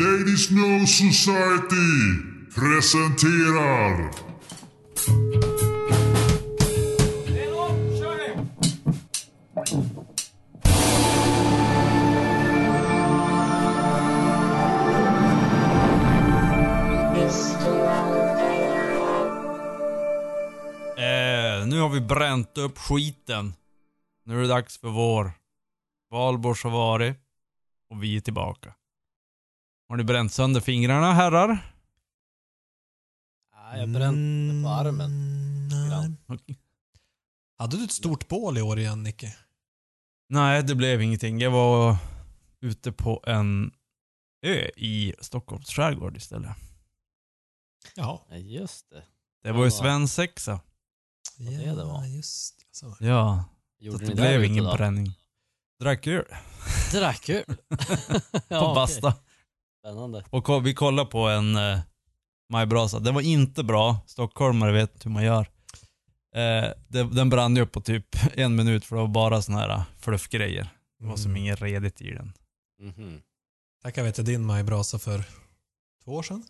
Ladies No Society presenterar Eh, nu har vi bränt upp skiten. Nu är det dags för vår. Valborgs har varit och vi är tillbaka. Har ni bränt sönder fingrarna herrar? Ja, jag brände på armen. Hade du ett stort bål i år igen, Nicke? Nej, det blev ingenting. Jag var ute på en ö i Stockholms skärgård istället. Ja, just det. Det var ju Ja. svensexa. Vad det det var. just det. Så. Ja, så Gjorde det ni blev ingen då? bränning. Drack öl Drack öl. på ja, basta. Spännande. Och ko- vi kollade på en eh, majbrasa. Den var inte bra. Stockholmare vet hur man gör. Eh, det, den brann ju upp på typ en minut för det var bara såna här eh, fluffgrejer. Det var som Mm. inget redigt i den. Mhm. Tackar vet jag din majbrasa för två år sedan.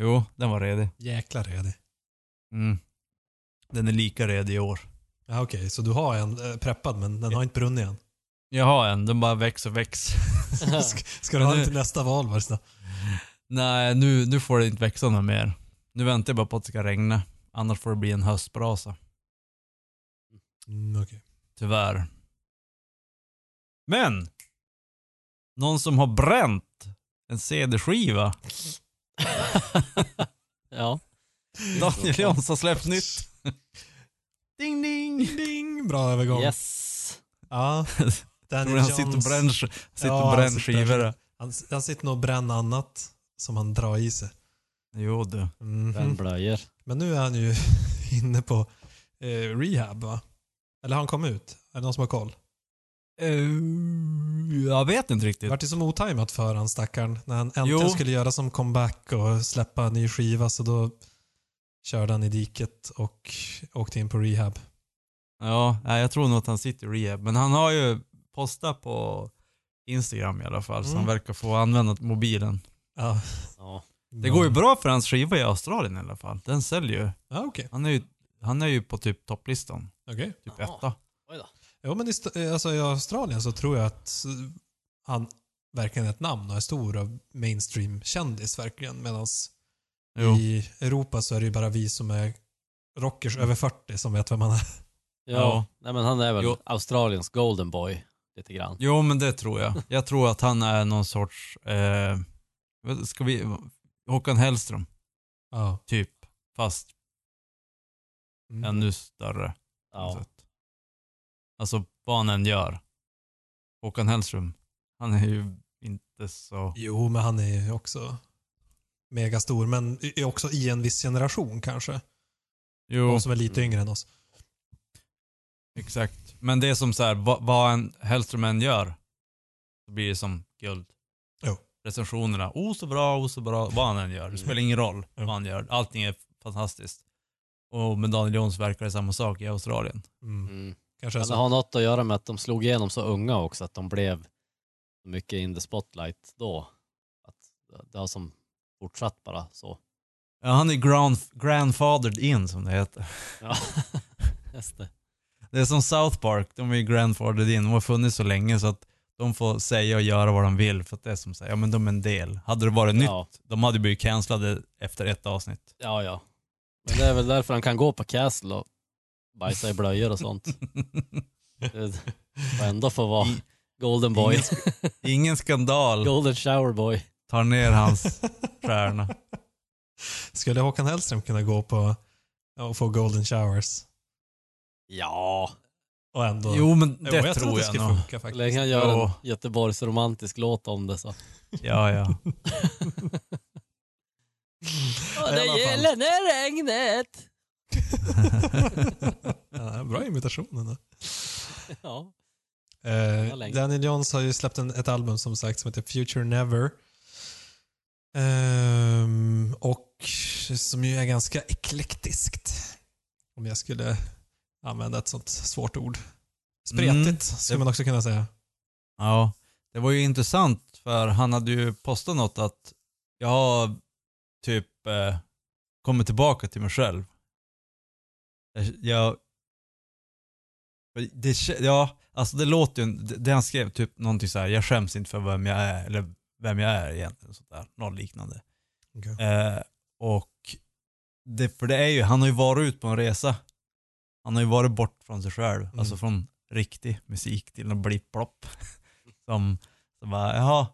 Jo, den var redig. Jäkla redig. Mm. Den är lika redig i år. Ja, okej, så du har en eh, preppad men den har inte brunnit än. Jag har en, den bara växer och växer. ska, ska du ha den till nästa valborg? då? Nej, nu, nu får det inte växa något mer. Nu väntar jag bara på att det ska regna. Annars får det bli en höstbrasa. Mm, okej. Tyvärr. Men! Någon som har bränt en CD-skiva. ja. Daniel har släppt nytt. ding ding! Ding! Bra övergång. Yes. Ja. Daniel han sitter och bränner, sitter Ja, och han bränner sitter- skivor. Han, han sitter nog och bränner annat som han drar i sig. Jo du. Bränn blöjor. Men nu är han ju inne på eh, rehab va? Eller har han kommit ut? Är det någon som har koll? Uh, jag vet inte Det riktigt. vart ju som otajmat för han stackaren. När han äntligen Jo. skulle göra som comeback och släppa en ny skiva så då körde han i diket och åkte in på rehab. Ja, jag tror nog att han sitter i rehab. Men han har ju postat på Instagram i alla fall, så Mm. han verkar få använda mobilen. Ja. Ja. Det går ju bra för hans skiva i Australien i alla fall. Den säljer ju. Ja, okej. Han är ju, han är ju på typ topplistan. Okej. Typ Jaha. etta. Oj då. Jo, men i, eh, alltså, i Australien så tror jag att han verkligen är ett namn och är stor och mainstream-kändis verkligen. Medan i Europa så är det ju bara vi som är rockers över 40 som vet vem han är. Ja. Ja. Nej men han är väl Jo. Australiens golden boy. Lite grann. jo, men det tror jag. Jag tror att han är någon sorts, eh, ska vi, Håkan Hellström, Ja. typ. Fast Mm. ännu större. Ja. Alltså vad han än gör. Håkan Hellström, han är ju inte så... Jo, men han är ju också megastor. Men är också i en viss generation kanske. Jo, De som är lite yngre än oss. Exakt. Men det är som så här, vad, vad en Hellström än gör, så blir det som guld. Jo. Recensionerna, oh så bra, oh så bra, vad han än gör. Det spelar ingen roll Jo. vad han gör. Allting är fantastiskt. Och med Daniel Jones verkar det samma sak i Australien. Mm. Mm. Kanske Men det har något att göra med att de slog igenom så unga också, att de blev så mycket in the spotlight då. Att det har som fortsatt bara så. Ja, han är grand, grandfathered in som det heter. Ja, just det. Det är som South Park, de är ju grandfathered in. De har funnits så länge så att de får säga och göra vad de vill för att det är som säger, ja men de är en del. Hade det varit Ja. nytt, de hade blivit cancellade efter ett avsnitt. Ja, ja. Men det är väl därför han kan gå på Castle och bajsa i blöjor och sånt. Det- Och ändå få vara I- golden boy. Ingen, ingen skandal Golden shower boy. tar ner hans stjärna. Skulle Håkan Hellström kunna gå på och få golden showers? Ja, Och ändå... Jo men Jo, det jag tror att det jag skulle nog. funka så faktiskt. länge han gör en Göteborgs romantisk låt om det så. Ja, ja. Och fall. när regnet. ja, bra imitation ändå. Ja. Eh. Daniel Johns har ju släppt en, ett album som sagt som heter Future Never. Ehm, och som ju är ganska eklektiskt. Om jag skulle använda ett sånt svårt ord. Spretigt Mm. skulle man också kunna säga. ja. Det var ju intressant för han hade ju postat något att jag har typ eh, kommit tillbaka till mig själv. Jag, jag det, ja, alltså det låter ju, det, det han skrev typ någonting så här, jag skäms inte för vem jag är, eller vem jag är egentligen, sånt där, något liknande. Okej. Eh, och det, för det är ju, han har ju varit ut på en resa. Han har ju varit bort från sig själv, Mm. alltså från riktig musik till en blipp-plopp. som, som bara, jaha.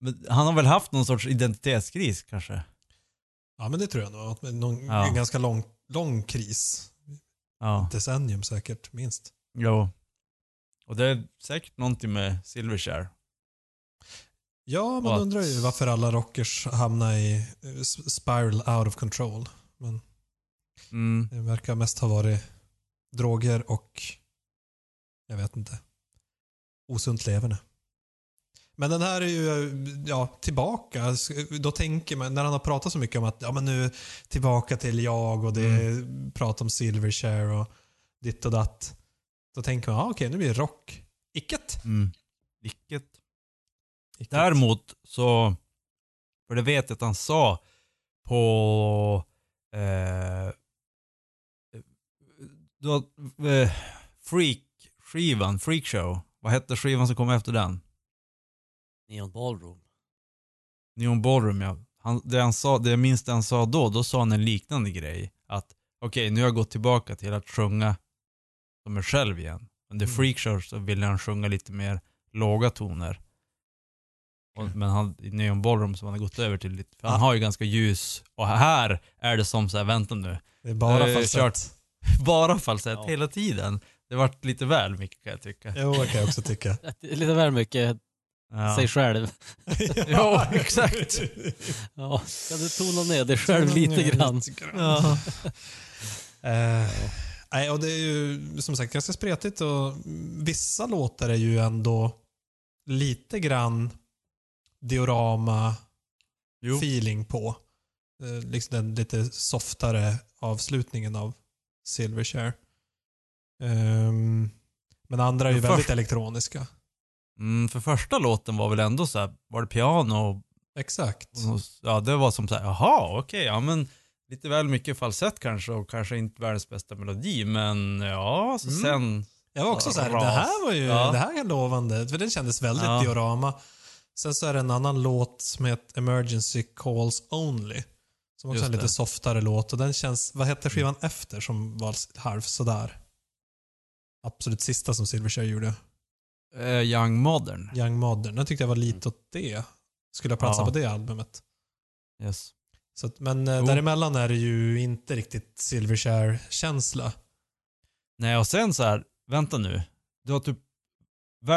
Men han har väl haft någon sorts identitetskris kanske? Ja, men det tror jag nog. Någon, Ja. En ganska lång, lång kris. Ja, Decennium säkert, minst. jo. Och det är säkert någonting med Silverchair. Ja, man Och att- undrar ju varför alla rockers hamnar i eh, spiral out of control. Men Mm. det verkar mest ha varit droger och, jag vet inte, osunt leverne. Men den här är ju ja, tillbaka. Då tänker man, när han har pratat så mycket om att ja, men nu tillbaka till jag och det Mm. prat om Silverchair och ditt och datt. Då tänker man, ja, okej, nu blir det rock. Icket. Mm. Vilket Icket. Däremot så, för det vet jag att han sa på eh, då, eh, Freak-skivan, Freakshow. Vad hette skivan som kom efter den? Neon Ballroom. Neon Ballroom ja. Han, det, han sa, det jag minns det han sa då, då sa han en liknande grej. Att okej, nu har jag gått tillbaka till att sjunga som mig själv igen. Under Mm. Freakshow så ville han sjunga lite mer låga toner. Och, men han, i Neon Ballroom som han har gått över till lite, för han Ah. har ju ganska ljus. Och här är det som så här, vänta nu. Det är bara falsett. Bara falsett Ja. hela tiden. Det vart lite väl mycket kan jag tycka. Jo, det kan jag också tycka. Lite väl mycket Ja. sig själv. Ja, exakt. Ja, kan du tona ner dig själv lite grann? Ja. Eh, nej, och det är ju som sagt ganska spretigt och vissa låtar är ju ändå lite grann diorama-feeling Jo. på. Eh, liksom den lite softare avslutningen av Silverchair. Ehm, men andra är ju väldigt först- elektroniska. Mm, för första låten var väl ändå så här, var det piano och Exakt. Och Ja, det var som så här, jaha, okej, ja men lite väl mycket falsett kanske och kanske inte världens bästa melodi, men ja, så Mm. sen... Jag var också så här, det här var ju Ja. det här är lovande. För den kändes väldigt Ja. diorama. Sen så är det en annan låt som heter Emergency Calls Only. Som också Just är en lite det. softare låt. Och den känns, vad hette skivan efter som var halv sådär? Absolut sista som Silverchair gjorde. Eh, Young Modern. Young Modern. Den tyckte jag var lite åt det. Skulle ha platsat Ja. på det albumet. Yes. Så att, men Jo. däremellan är det ju inte riktigt Silverchair-känsla. Nej, och sen så här, vänta nu. Du har typ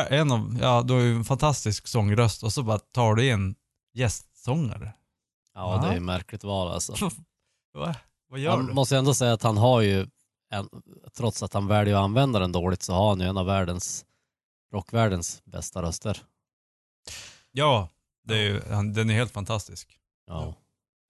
en av, ja, du har ju en fantastisk sångröst och så bara tar du in gästsångare. Ja, det är märkligt val alltså. Va? Vad gör Han du? måste ju ändå säga att han har ju, en, trots att han väljer att använda den dåligt, så har han ju en av världens, rockvärldens bästa röster. Ja, det är ju, han, den är helt fantastisk. Ja.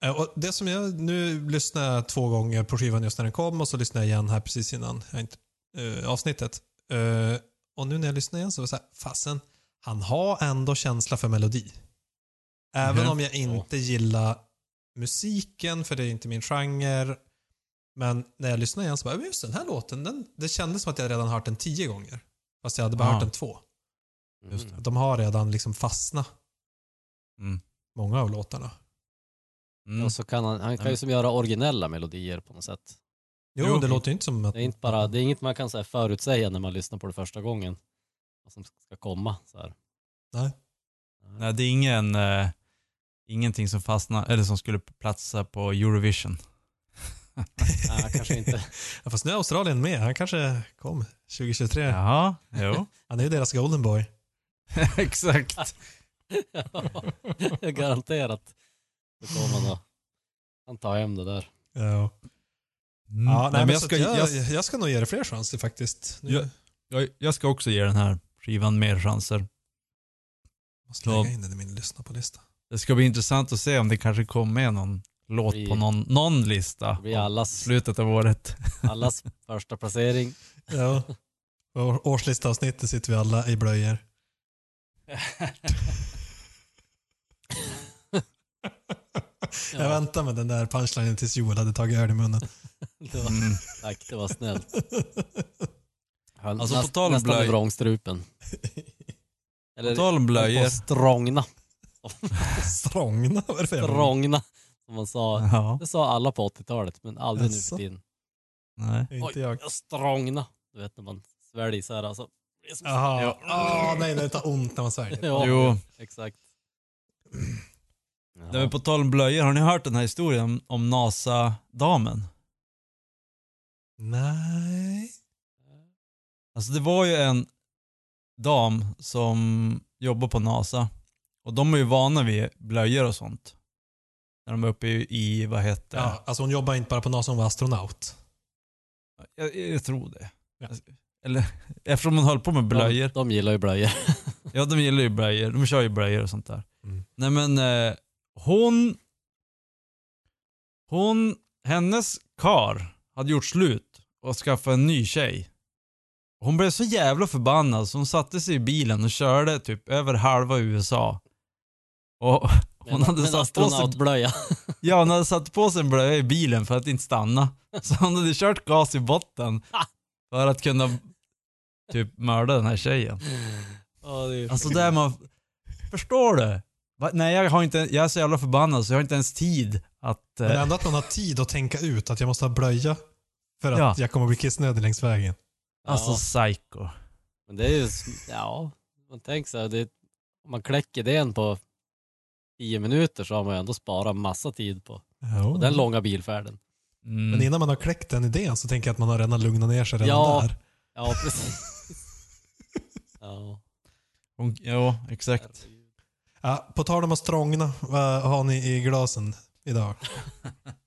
Eh, Och det som jag, nu lyssnade jag två gånger på skivan just när den kom och så lyssnade jag igen här precis innan jag inte, eh, avsnittet. Eh, och nu när jag lyssnar igen så var det så här, fasen, han har ändå känsla för melodi. Även Mhm. om jag inte gillar musiken, för det är inte min genre. Men när jag lyssnar igen så bara, "Ja, just den här låten, den, det kändes som att jag redan hört den tio gånger. Fast jag hade bara Ja. hört den två. Just Mm. De har redan liksom fastnat, Mm. många av låtarna. Mm. Och så kan han, han kan ju som göra originella melodier på något sätt. Jo, Jo. det låter ju inte som att... Det är, inte bara, det är inget man kan så förutsäga när man lyssnar på det första gången. Vad som ska komma. Så här. Nej. Nej, det är ingen, eh, ingenting som fastnar, eller som skulle platsa på Eurovision. Nej, kanske inte. Ja, fast nu är Australien med. Han kanske kom 2023. Jaha, jo. Han är ju deras golden boy. Exakt. ja, garanterat. Då kommer han och han tar hem det där. Ja, Mm. ja nej, men jag, ska, jag, jag, jag, ska nog ge det fler chanser faktiskt. Nu Ja. jag, jag ska också ge den här skivan mer chanser. måste jag lägga in den i min lyssna på lista. Det ska bli intressant att se om det kanske kommer med någon låt blir, på någon, någon lista. Det allas, slutet av året. allas första placering. ja. År, årslistavsnittet sitter vi alla i blöjor. Jag ja. väntade med den där punchlinen tills Joel hade tagit öl i munnen. det var, mm. Tack, det var snällt. Alltså, näst, på tal om nästan i vrångstrupen. Eller på tal om blöjor. På strångna. Strångna, vad är det för jävla- Strångna. Som man sa. Ja, Det sa alla på 80-talet, men aldrig nu Jaså? för tiden. nej. Inte jag. jag strångna. Du vet när man sväljer så här alltså. Det är som- Jaha. Ja. Ah, nej, det tar ont när man sväljer. Ja, Jo, exakt. det var på tal om blöjor. Har ni hört den här historien om, om NASA-damen? Nej. Alltså det var ju en dam som jobbar på NASA. Och de är ju vana vid blöjor och sånt. När de är uppe i, i vad heter Ja, alltså hon jobbar inte bara på NASA, hon var astronaut. jag, jag tror det. Ja. Eller eftersom hon höll på med blöjor. De, de gillar ju blöjor. Ja, de gillar ju blöjor. De kör ju blöjor och sånt där. Mm. Nej men, eh, hon... Hon, hennes kar hade gjort slut och skaffat en ny tjej. Hon blev så jävla förbannad så hon satte sig i bilen och körde typ över halva USA. Och hon hade Men satt på sig, ja, hon hade satt på sig en blöja i bilen för att inte stanna. Så hon hade kört gas i botten för att kunna typ mörda den här tjejen. Ja, det Alltså där man... Förstår du? Va? Nej jag har inte, jag är så jävla förbannad så jag har inte ens tid att... Men Eh, ändå att man har tid att tänka ut att jag måste ha blöja för att Ja. jag kommer bli kissnödig längs vägen. alltså Ja. psycho. Men det är ju, ja, man tänker så här, det, om man kläcker den på tio minuter så har man ju ändå sparat massa tid på, på den långa bilfärden. Mm. Men innan man har kläckt den idén så tänker jag att man har redan lugnat ner sig redan Ja. där. Ja, precis. ja, ja, exakt. Ja, på tal om att strångna, vad har ni i glasen idag?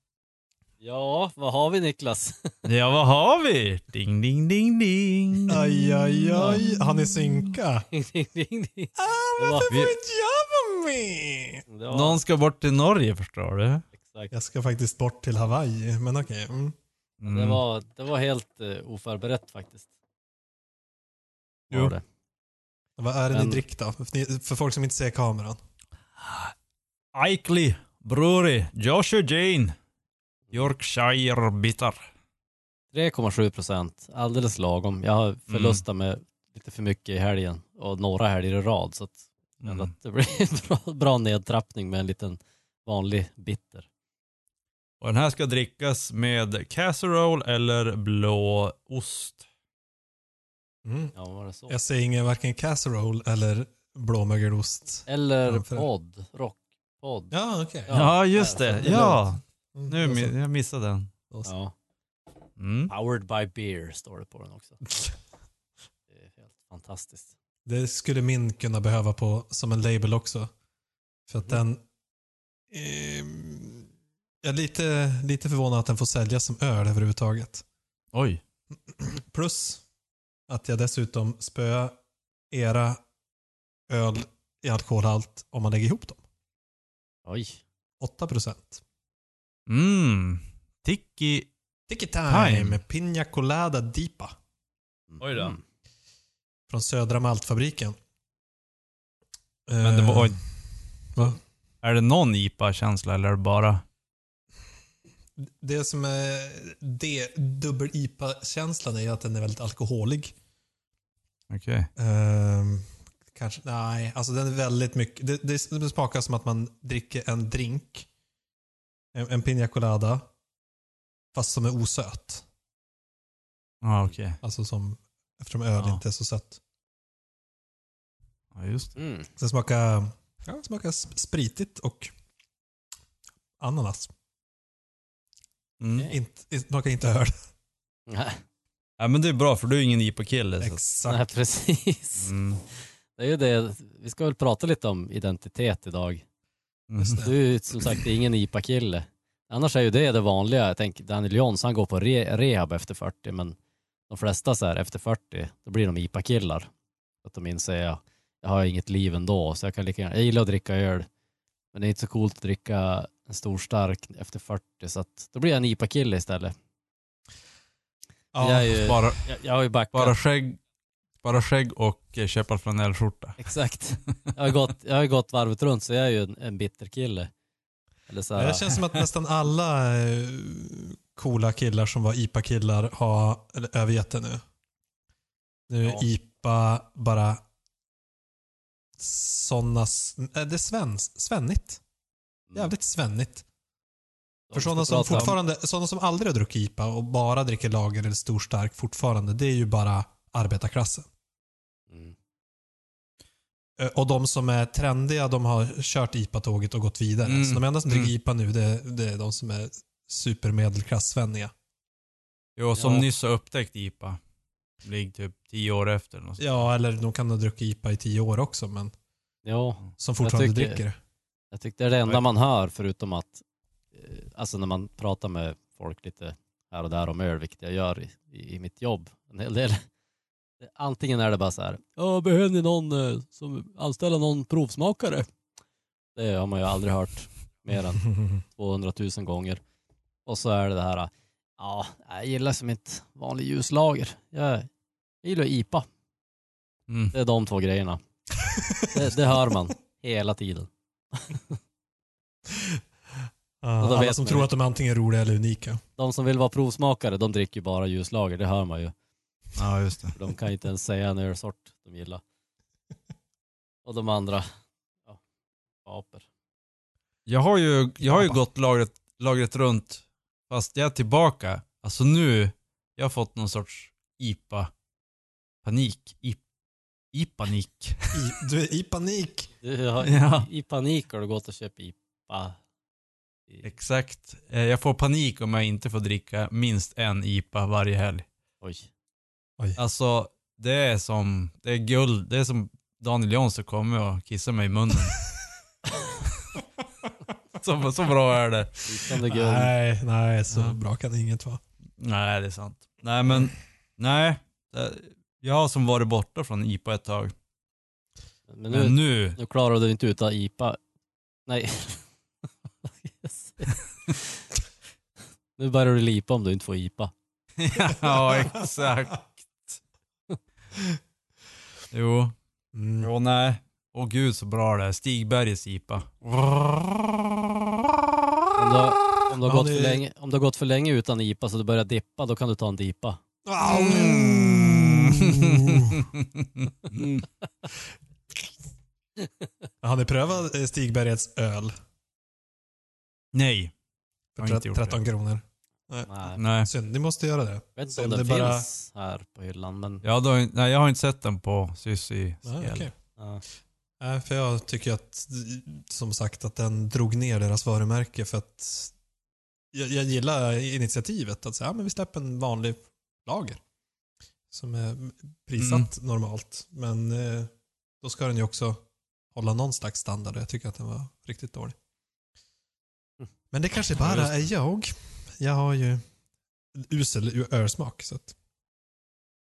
ja, vad har vi Niklas? Ja, vad har vi? Ding, ding, ding, ding. Aj, aj, aj. Har ni synka? Ding, ding, ding, ding. Ah, Det var- varför vi- får inte jag vara med? Var, Någon ska bort till Norge förstår du. exakt. Jag ska faktiskt bort till Hawaii, men okej. Mm. Mm. Det, var, det var helt uh, oförberett faktiskt. Jo. Var det. Vad är det Men- ni dricker då? För, ni, för folk som inte ser kameran. Aikley, Brewery, Joshua Jane, Yorkshire Bitter. 3,7 procent, alldeles lagom. Jag har förlustat med lite för mycket i helgen och några helger i rad så att, Mm. att det blir en bra, bra nedtrappning med en liten vanlig bitter. Och den här ska drickas med casserole eller blå ost. Mm. Ja, var det så? Jag säger ingen varken casserole eller blåmögelost. Eller podd, rockpodd. Ja, okej. Ja. Ja, just det. Ja, Mm, nu då så. mi- jag missade den. Ja. Mm. Powered by beer står det på den också. Det är helt fantastiskt. Det skulle min kunna behöva på som en label också. För att den... ehm, jag är lite, lite förvånad att den får säljas som öl överhuvudtaget. Oj. Plus att jag dessutom spöar era öl i alkoholhalt om man lägger ihop dem. Oj. 8 procent. Mm. Tiki. Tiki time, Time. Pina Colada Dipa Oj då. Mm. från Södra Maltfabriken. Men det var, oj. Eh, va? Är det någon IPA-känsla eller är det bara... Det som är det dubbel-IPA-känslan är att den är väldigt alkoholig. Okej. Ehm, kanske, nej, alltså den är väldigt mycket. Det, det, det smakar som att man dricker en drink. En, en piña colada. Fast som är osöt. Ja, okej. Alltså som, eftersom öl Ja. inte är så sött. Ja, just det. Så Mm. det smakar, ja, spritigt och ananas. Mm. Inte, det smakar inte öl. Nej, Ja, men det är bra för du är ingen IPA-kille. Exakt. nej, precis. Mm. Det är ju det. Vi ska väl prata lite om identitet idag. Mm. Du är ju som sagt ingen IPA-kille. Annars är ju det det vanliga. Jag tänker Daniel Jons, han går på re rehab efter 40, men de flesta så här efter 40, då blir de IPA-killar. Att de inser, ja, jag har inget liv ändå, så jag kan lika gärna, jag gillar att dricka öl, men det är inte så coolt att dricka en stor stark efter 40, så att då blir jag en IPA-kille istället. Ja, jag, är ju, Bara, jag, jag har ju backat. bara, skägg, bara skägg och eh, köpa flanellskjorta. Exakt. Jag har, gått, jag har gått varvet runt, så jag är ju en, en bitter kille. Eller så här, Det känns som att nästan alla eh, coola killar som var IPA-killar har eller, övergett det nu. Nu är Ja. IPA bara sådana... Det är svens, svennigt. Jävligt svennigt. de För ska sådana som prata om- fortfarande, sådana som aldrig har druckit IPA och bara dricker lager eller stor stark fortfarande, det är ju bara arbetarklassen. Mm. Eh, Och de som är trendiga, de har kört IPA-tåget och gått vidare. Mm. Så de enda som dricker Mm. IPA nu, det, det är de som är supermedelklass-svenniga. Jo, som Ja. nyss har upptäckt IPA. Ligger typ tio år efter. något. Ja, eller de kan ha druckit IPA i tio år också, men Ja, som fortfarande tycker- dricker det. jag tyckte det är det enda man hör förutom att, eh, alltså när man pratar med folk lite här och där om öl, vilket jag gör i, i, i mitt jobb en hel del. Antingen är det bara så här, ja behöver ni någon eh, som anställa någon provsmakare? Det har man ju aldrig hört mer än 200 000 gånger. Och så är det det här, ja, jag gillar som inte vanlig ljuslager. Jag gillar IPA. Mm. Det är de två grejerna. Det, det hör man hela tiden. Då alla som tror att de är antingen roliga eller unika. De som vill vara provsmakare, de dricker ju bara ljuslager, det hör man ju. Ja, just det. För de kan ju inte ens säga en ölsort de gillar. Och de andra, ja, aper. Jag har ju, jag har ju gått lagret, lagret runt, fast jag är tillbaka. Alltså nu, jag har fått någon sorts IPA-panik. I, I-panik. I, du är i panik. Du har, Ja. I panik har du gått och köpt IPA. I- Exakt. Eh, Jag får panik om jag inte får dricka minst en IPA varje helg. Oj. Alltså, det är som, det är guld. Det är som Daniel Jonsson kommer och kissar mig i munnen. så, så bra är det. Nej, nej, så Ja. bra kan inget vara. Nej, det är sant. Nej, men nej. Jag har som varit borta från IPA ett tag. Men nu, Men nu, nu klarar du inte ut av IPA. Nej. nu börjar du lipa om du inte får IPA. ja exakt. Jo, Mm. jo nej. Åh gud så bra det är. Stigbergets IPA. Om du, har- om, du har gått det- för länge, om du har gått för länge utan IPA så du börjar dippa, då kan du ta en dipa. Mm. Har ni prövat eh, Stigbergets öl? Nej. För Jag har inte gjort 13 kronor. Nej. Nej. Synd, ni måste göra det. Jag vet inte om den bara- finns här på hyllan, men Ja, då, nej, jag har inte sett den på Syssi Nej, ja. För jag tycker att, som sagt, att den drog ner deras varumärke för att jag, jag gillar initiativet att säga, ja men vi släpper en vanlig lager. Som är prissatt Mm. normalt. Men eh, då ska den ju också hålla någon slags standard och jag tycker att den var riktigt dålig. Mm. Men det kanske Ja, bara just är jag. Jag har ju usel ölsmak. Så att,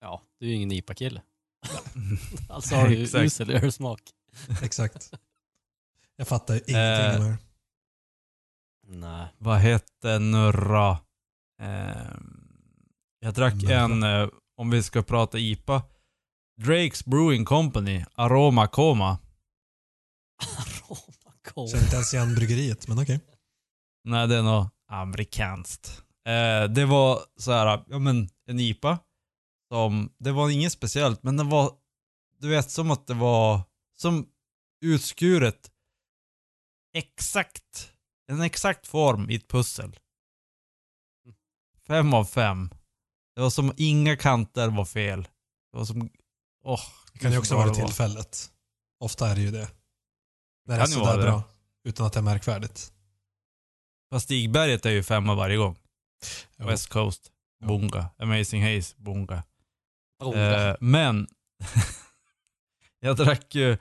ja, du är ju ingen IPA-kille. Alltså har du usel ölsmak. exakt. Jag fattar ju ingenting Eh, om öl. Nej. Vad hette Nurra? Ehm, jag drack Nurra. en, eh, om vi ska prata IPA, Drake's Brewing Company, Aroma Coma. Aroma Känner inte ens igen bryggeriet, men okej. Nej, det är nog amerikanskt. Eh, det var så här, ja men en IPA. Som, det var inget speciellt, men den var, du vet som att det var, som utskuret exakt, en exakt form i ett pussel. Fem av fem. Det var som inga kanter var fel. Det var som, åh. Det kan ju så också vara det var. tillfället. Ofta är det ju det. När det är sådär det. bra. Utan att det är märkvärdigt. Fast Stigberget är ju femma varje gång. Jo. West Coast. Bunga. Amazing Haze, Bunga. Eh, men jag drack ju,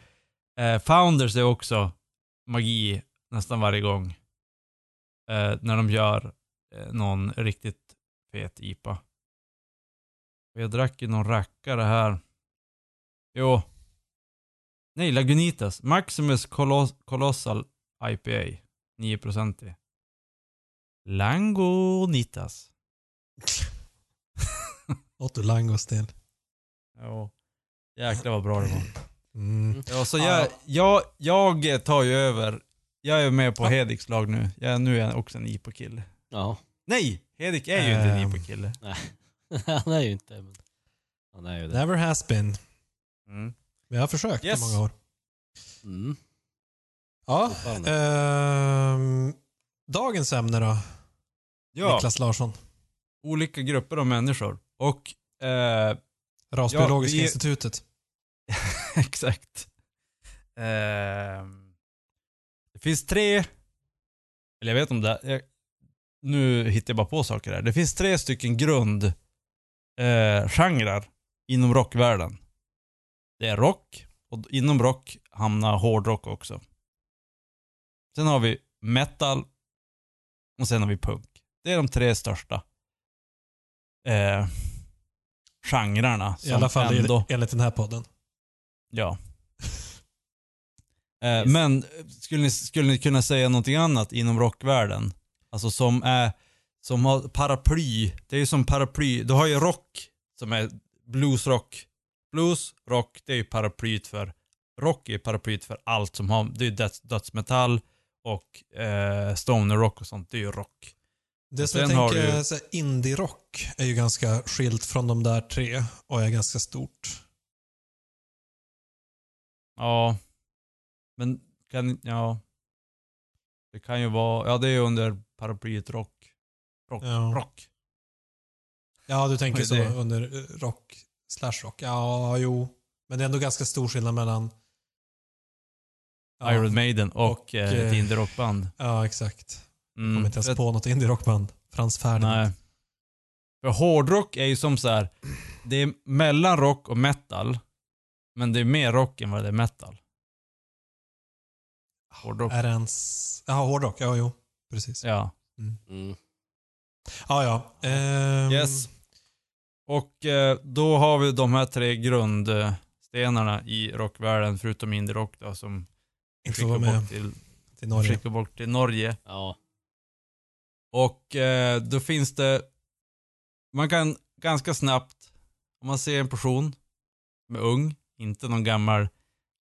eh, Founders är också magi nästan varje gång. Eh, när de gör eh, någon riktigt fet IPA. Och jag drack ju någon rackare här. Jo. Nej, Lagunitas. Maximus Coloss- Colossal IPA. 9% i. Langonitas. Åt du langos till? Jo. Jäklar vad bra det var. Mm. Ja, så jag, jag, jag tar ju över jag är med på Ja. Hediks lag nu. Jag, nu är jag också en IPA-kille. Ja, Nej! Hedik är ju inte en Ehm. IPA-kille. han är ju inte men han är ju det. Never has been. Mm. Men jag har försökt Yes. i många år. Mm. Ja. Ehm, dagens ämne då, Ja, Niklas Larsson. olika grupper av människor. Och, eh, Rasbiologiska Ja, vi- institutet. exakt. Ehm, det finns tre, eller jag vet om det, jag, nu hittar jag bara på saker här. Det finns tre stycken grund eh, inom rockvärlden. Det är rock, och inom rock hamnar hårdrock också. Sen har vi metal och sen har vi punk. Det är de tre största eh, genrerna. I alla fall ändå, enligt den här podden. Ja. Eh, men eh, skulle ni, skulle ni kunna säga någonting annat inom rockvärlden? Alltså som är, som har paraply. Det är ju som paraply. Du har ju rock som är bluesrock. Blues, rock, det är ju paraplyt för, rock är paraplyt för allt som har, det är ju döds, dödsmetall och eh, stoner rock och sånt, det är ju rock. Det som jag tänker, här, indie-rock är ju ganska skilt från de där tre och är ganska stort. Ja. Men kan, ja. Det kan ju vara, ja det är ju under paraplyet rock. Rock, Ja. rock. Ja, du tänker så under eh, rock slash rock. Ja, jo. Men det är ändå ganska stor skillnad mellan... Ja, Iron Maiden och, Och, eh, ett eh, indie-rockband. Ja, exakt. Jag Mm. kommer inte ens För- på något indie-rockband. Frans Ferdinand. Nej. För hårdrock är ju som så här. det är mellan rock och metal. Men det är mer rock än vad det är metal. Hårdrock. Är det ens... Ja, hårdrock. Ja, jo. Precis. Ja. Mm. Ja, ja. Ehm, Yes. Och eh, då har vi de här tre grundstenarna i rockvärlden, förutom indie-rock då, som skickar bort till, till Norge. skickar bort till Norge. Ja. Och eh, då finns det, man kan ganska snabbt, om man ser en person med ung, inte någon gammal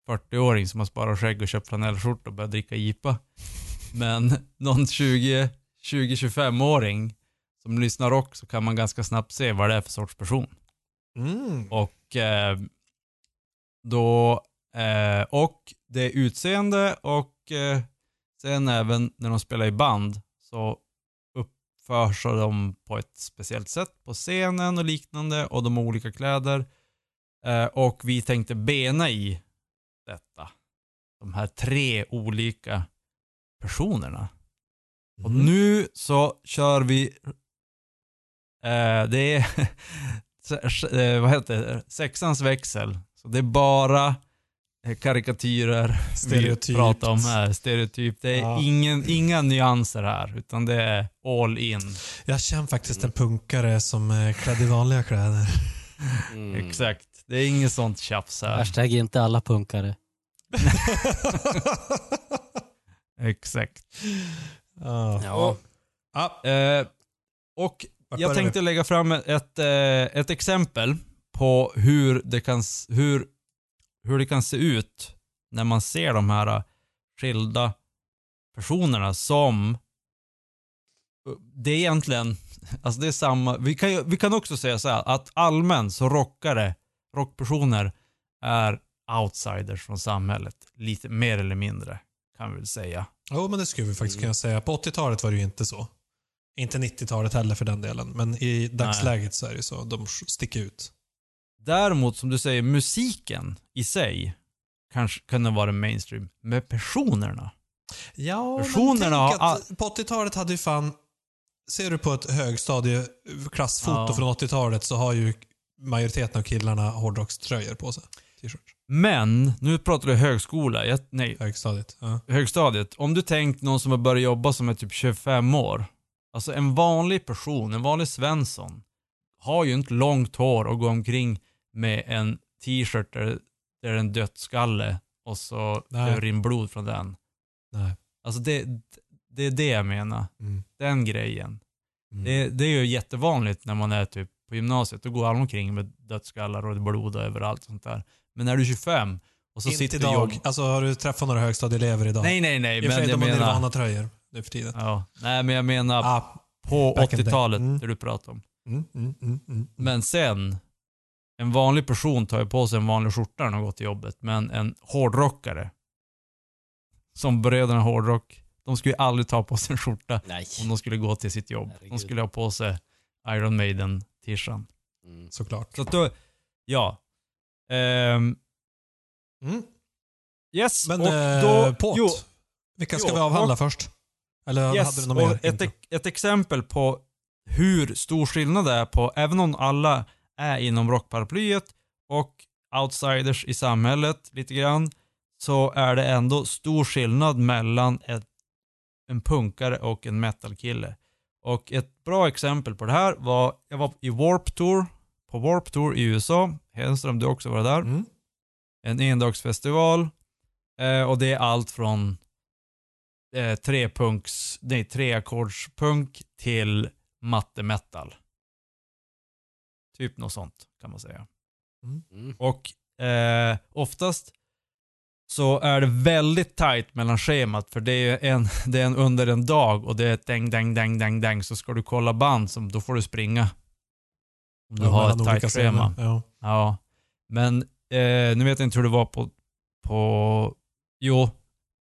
40-åring som har sparat skägg och köpt flanellskjorta och börjat dricka IPA. Men någon 20 20-25-åring som lyssnar rock så kan man ganska snabbt se vad det är för sorts person. Mm. Och eh, då, eh, och det är utseende och eh, sen även när de spelar i band så uppför sig de på ett speciellt sätt på scenen och liknande och de har olika kläder. Eh, och vi tänkte bena i detta. De här tre olika personerna. Och Mm. nu så kör vi, eh, det är, eh, vad heter det, sexans växel. Så det är bara eh, karikatyrer vi Stereotypt. pratar om här. Stereotyp. Det är Ja. ingen, inga nyanser här, utan det är all in. Jag känner faktiskt en punkare som är klädd i vanliga kläder. Mm. Exakt. Det är inget sånt tjafs här. Hashtag inte alla punkare. Exakt. ja. Ja. Ja, Eh, och jag tänkte vi? lägga fram ett, eh, ett exempel på hur det, kan, hur, hur det kan se ut när man ser de här eh, skilda personerna som det är egentligen, alltså det är samma, vi kan, vi kan också säga så här att allmänt så rockare, rockpersoner är outsiders från samhället, lite mer eller mindre kan vi väl säga. Jo, men det skulle vi faktiskt kunna säga. På 80-talet var det ju inte så. Inte 90-talet heller för den delen. Men i dagsläget så är det så. De sticker ut. Däremot som du säger, musiken i sig kanske kunde vara mainstream. Med personerna. Ja, Personerna men tänk att på 80-talet hade ju fan... Ser du på ett högstadieklassfoto Ja. från 80-talet så har ju majoriteten av killarna hårdrockströjor på sig. T-shirts. Men, nu pratar du högskola, jag, nej, Högstadiet. Ja. högstadiet. Om du tänkt någon som har börjat jobba som är typ 25 år. Alltså en vanlig person, en vanlig Svensson, har ju inte långt hår och går omkring med en t-shirt där, där det är en dödsskalle och så det rinner blod från den. Nej. Alltså det, det är det jag menar. Mm. Den grejen. Mm. Det, det är ju jättevanligt när man är typ på gymnasiet. Då går alla omkring med dödsskallar och blod överallt och sånt där. Men när du är 25 Och så Inte sitter du idag. jobb... Alltså har du träffat några högstadieelever idag? Nej, nej, nej. I och Men jag menar... Nirvana-tröjor nu för tiden. Ja, nej, men jag menar Ah, på back in the day. 80-talet, Mm. det du pratar om. mm, mm, mm, mm. Men sen, en vanlig person tar ju på sig en vanlig skjorta när de går till jobbet, men en hårdrockare, som bröderna Hårdrock, de skulle ju aldrig ta på sig en skjorta Nej. om de skulle gå till sitt jobb. De Herregud. skulle ha på sig Iron Maiden-tishan. Mm. Såklart. Så att då, ja. Ehm, Mm. yes, Men och eh, då... Påt. jo, Vilka ska Jo, vi avhandla och- först? Eller Yes, hade du något mer? ett, ett exempel på hur stor skillnad det är på, även om alla är inom rockparaplyet och outsiders i samhället lite grann, så är det ändå stor skillnad mellan ett, en punkare och en metalkille. Och ett bra exempel på det här var, jag var i Warp Tour, på Warp Tour i USA, Henström du också varit där Mm. en endagsfestival. Eh, och det är allt från eh, trepunks, nej treackordspunk till matte metal. Typ något sånt kan man säga. Mm. Och eh, oftast så är det väldigt tight mellan schemat för det är en, det är en under en dag och det är ett däng, däng, däng, däng, däng så ska du kolla band som, då får du springa. Om du Ja, har ett tight schema. Ja. Ja, men eh, nu vet jag inte hur det var på, på, jo,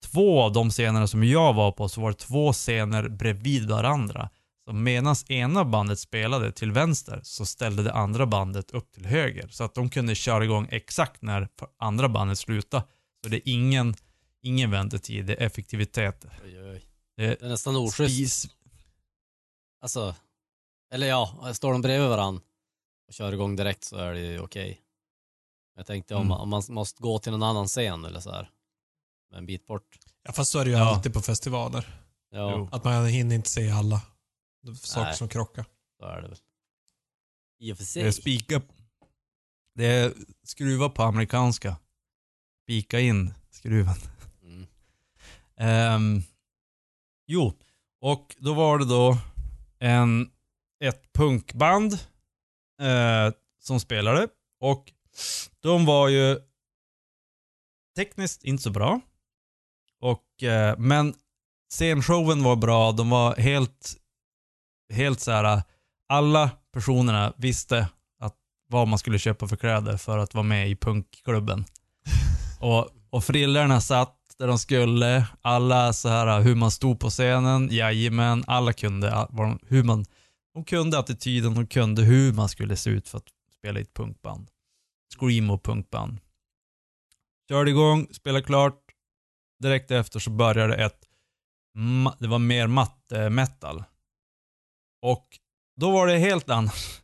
två av de scenerna som jag var på så var det två scener bredvid varandra. Så medan ena bandet spelade till vänster så ställde det andra bandet upp till höger. Så att de kunde köra igång exakt när andra bandet slutade. Så det är ingen, ingen väntetid, det är effektivitet. Oj, oj. Det Det är nästan oschysst. spis, Alltså, eller ja, står de bredvid varandra och kör igång direkt så är det ju okej. Jag tänkte om, Mm. man, om man måste gå till någon annan scen eller så här. En bit bort. ja, fast så är det ju Ja. alltid på festivaler. Ja. Att man hinner inte se alla saker Nej. som krockar. så är det väl. I och för det är sig. spika, det är skruva på amerikanska. Spika in skruven. Mm. Ehm, jo, och då var det då en, ett punkband eh, som spelade och de var ju tekniskt inte så bra. Och, eh, men scenshowen var bra, de var helt, helt så här. alla personerna visste att vad man skulle köpa för kläder för att vara med i punkklubben. Och, och frillorna satt där de skulle. Alla så här hur man stod på scenen, jajamän, alla kunde de- hur man, de kunde attityden, de kunde hur man skulle se ut för att spela i ett punkband. Screamo punkband. Körde igång, spelade klart. Direkt efter så började ett, det var mer matte metal. Och då var det helt annat.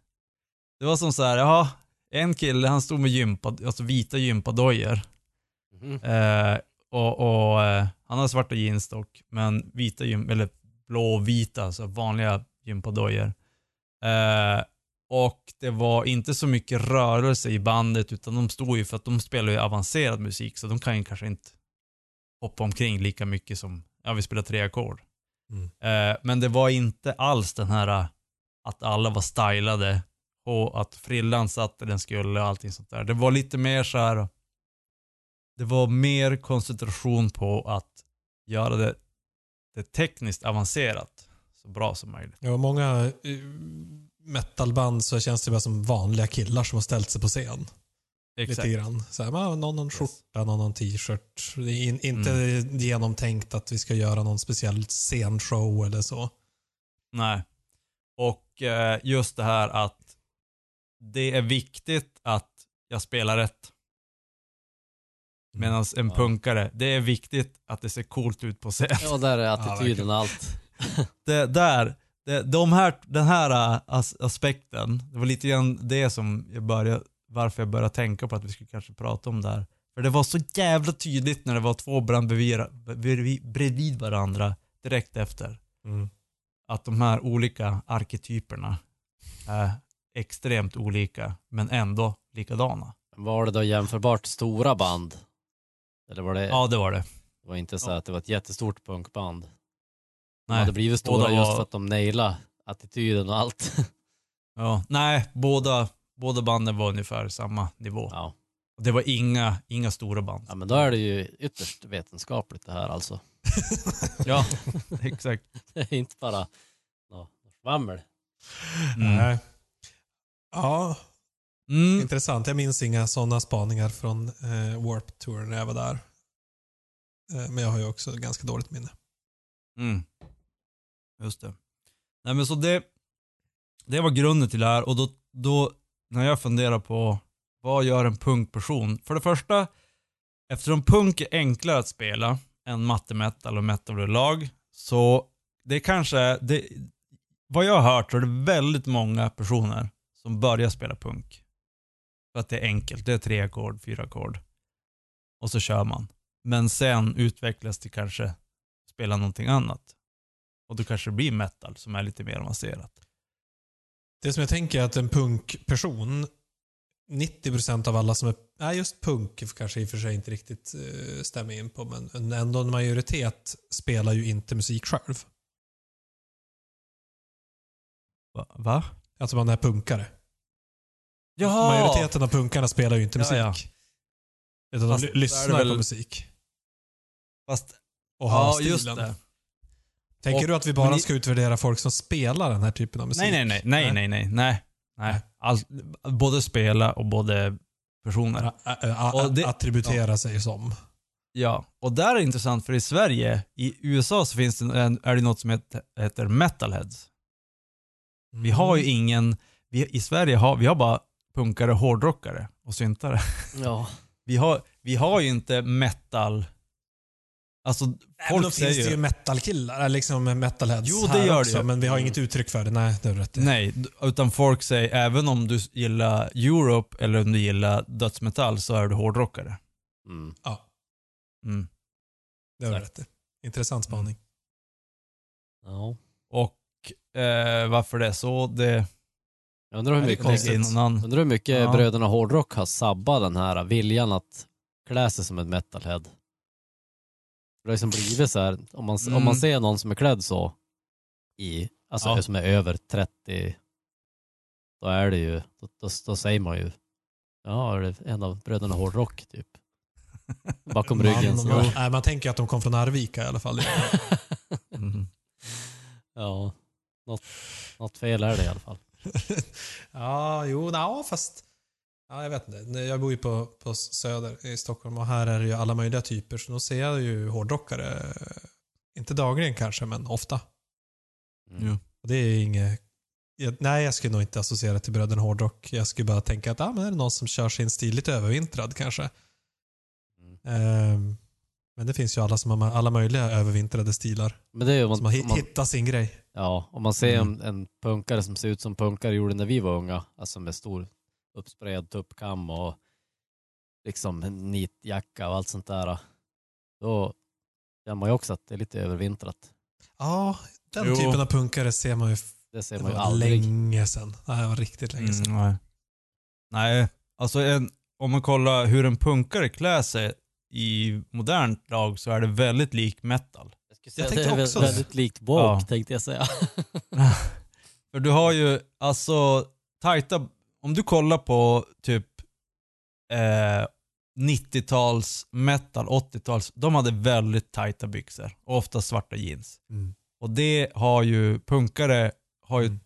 Det var som så här, ja, en kille han stod med gympa, alltså vita gympadojor. Mhm. Eh, och, och eh, han har svarta jeans dock, men vita gym, eller blå och vita, alltså vanliga gympadojor. Eh, och det var inte så mycket rörelse i bandet, utan de stod ju för att de spelar ju avancerad musik, så de kan ju kanske inte hoppa omkring lika mycket som, ja vi spelar tre ackord. Mm. Eh, men det var inte alls den här eh, att alla var stylade och att frillan satt där den skulle och allting sånt där. Det var lite mer så här. Det var mer koncentration på att göra det, det tekniskt avancerat så bra som möjligt. Ja, många eh, metalband så känns det bara som vanliga killar som har ställt sig på scen. Exakt. Lite grann. Så här, man, någon har en skjorta, någon har en t-shirt. Det är in, inte Mm. genomtänkt att vi ska göra någon speciell scenshow eller så. Nej. Och eh, just det här att det är viktigt att jag spelar rätt. Medan en Ja. punkare, det är viktigt att det ser coolt ut på scen. Ja, där är attityden och allt. det, där, det, de här, den här äh, as, aspekten, det var lite grann det som jag började, varför jag började tänka på att vi skulle kanske prata om det här. För det var så jävla tydligt när det var två brand bredvid, varandra direkt efter. Mm. Att de här olika arketyperna är extremt olika, men ändå likadana. Var det då jämförbart stora band? Eller var det, Ja, det var det. det var inte så att det var ett jättestort punkband? De Nej, hade blivit stora båda just var- för att de nailade attityden och allt. ja, nej båda, båda banden var ungefär samma nivå. ja. Och det var inga, inga stora band. Ja men då är det ju ytterst vetenskapligt det här alltså. Ja, exakt. Det är inte bara nå, svammel. Mm. Nej. Ja, Mm. intressant. Jag minns inga sådana spaningar från eh, Warp Tour när jag var där. Eh, men jag har ju också ganska dåligt minne. Mm. Just det. Nej men så det, det var grunden till det här och då, då när jag funderar på vad gör en punkperson? För det första, eftersom punk är enklare att spela än matte metal och metal lag så det kanske, det, vad jag har hört så är det väldigt många personer som börjar spela punk. För att det är enkelt, det är tre ackord, fyra ackord. Och så kör man. Men sen utvecklas det kanske spela någonting annat. Och då kanske det blir metal som är lite mer avancerat. Det som jag tänker är att en punkperson, 90% av alla som är, nej just punk kanske i och för sig inte riktigt eh, stämmer in på, men ändå en majoritet spelar ju inte musik själv. Va? Va? Alltså man är punkare. Jaha! Majoriteten av punkarna spelar ju inte Ja, musik. ja. Utan Fast de lyssnar väl- på musik. Fast, Och har ja stilen. just det. Tänker Och- du att vi bara ska utvärdera folk som spelar den här typen av musik? Nej, nej, nej, nej, nej, nej, nej. nej. All, både spela och både personer. Ä- ä- Och det- attributera sig som. Ja, och där är det intressant för i Sverige, i USA så finns det en, är det något som heter, heter metalheads. Vi har Mm. ju ingen, vi, i Sverige har vi har bara punkare, hårdrockare och syntare. Ja. Vi har, vi har ju inte metal, alltså Nej, men då folk finns säger det ju metalkillar, eller liksom metalheads Jo, det här gör det också, ju. men vi har Mm. inget uttryck för det. Nej, det är rätt. Nej, utan folk säger även om du gillar Europe eller om du gillar dödsmetall så är du hårdrockare. Mm. Ja, Mm. det har du rätt i. Intressant spaning. Ja. Och eh, varför det är så, det Jag undrar hur det mycket, någon undrar hur mycket Ja. bröderna Hårdrock har sabbat den här viljan att klä sig som en metalhead. Det har liksom blivit så här, om man, om man Mm. ser någon som är klädd så i, alltså Ja. som är över 30, då är det ju, då, då, då säger man ju, ja, är det en av bröderna Hårdrock typ. Bakom ryggen. Man, man, nej, man tänker att de kom från Arvika i alla fall. Mm. ja, något, något fel är det i alla fall. ja, jo, ja, fast... Ja, jag vet inte. Jag bor ju på, på Söder i Stockholm och här är det ju alla möjliga typer. Så då ser jag ju hårdrockare. Inte dagligen kanske, men ofta. Mm. Och det är inget... Jag, nej, jag skulle nog inte associera till bröderna hårdrock. Jag skulle bara tänka att ah, men är det någon som kör sin stil lite övervintrad kanske. Mm. Ehm, men det finns ju alla som har alla möjliga övervintrade stilar. Men det är ju om Som har man, man, hittat sin grej. Ja, om man ser Mm. en, en punkare som ser ut som punkare gjorde när vi var unga, alltså med stor uppsprayad tuppkam och liksom nitjacka och allt sånt där. Då känner man ju också att det är lite övervintrat. Ja, den Jo. typen av punkare ser man ju. Det ser man ju aldrig. länge sedan. Nej, det var riktigt länge sedan. Mm, nej. nej, alltså en, om man kollar hur en punkare klär sig i modernt lag så är det väldigt lik metal. Jag, skulle Jag tänkte det är också väldigt likt woke Ja. tänkte jag säga. För du har ju, alltså, tajta, om du kollar på typ eh, 90-tals metal, 80-tals, de hade väldigt tajta byxor och ofta svarta jeans. Mm. Och det har ju, punkare har ju Mm.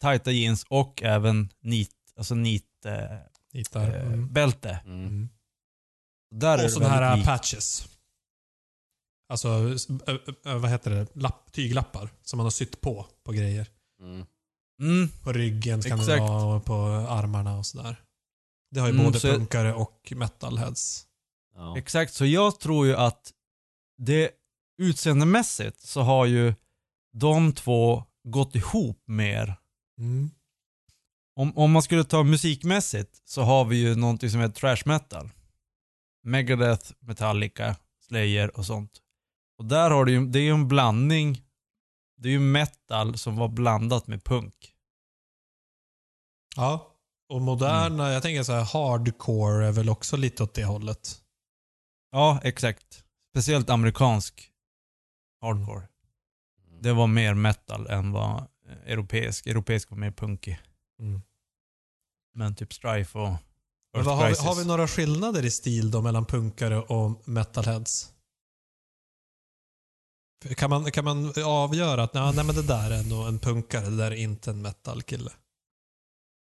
tajta jeans och även nit, alltså nit eh, Hittar. eh, Mm. bälte. Mm. Mm. Där är Och sådana här likt. patches. Alltså, vad heter det? Lapp, tyglappar som man har sytt på, på grejer. Mm. Mm, På ryggen kan det Exakt. vara och på armarna och sådär. Det har ju Mm, både så- punkare och metalheads. Ja. exakt. Så jag tror ju att det utseendemässigt så har ju de två gått ihop mer. Mm. Om, om man skulle ta musikmässigt så har vi ju någonting som heter trash metal. Megadeth, Metallica, Slayer och sånt. Och där har du ju, det är ju en blandning. Det är ju metal som var blandat med punk. Ja. Och moderna, Mm. jag tänker så här, hardcore är väl också lite åt det hållet. Ja, exakt. Speciellt amerikansk hardcore. Det var mer metal än vad eh, europeisk. Europeisk var mer punkig. Mm. Men typ Strife och Men Earth vad, har, vi, har vi några skillnader i stil då mellan punkare och metalheads? Kan man, kan man avgöra att nej, nej, men det där är nog en punkare, det där är inte en metalkille?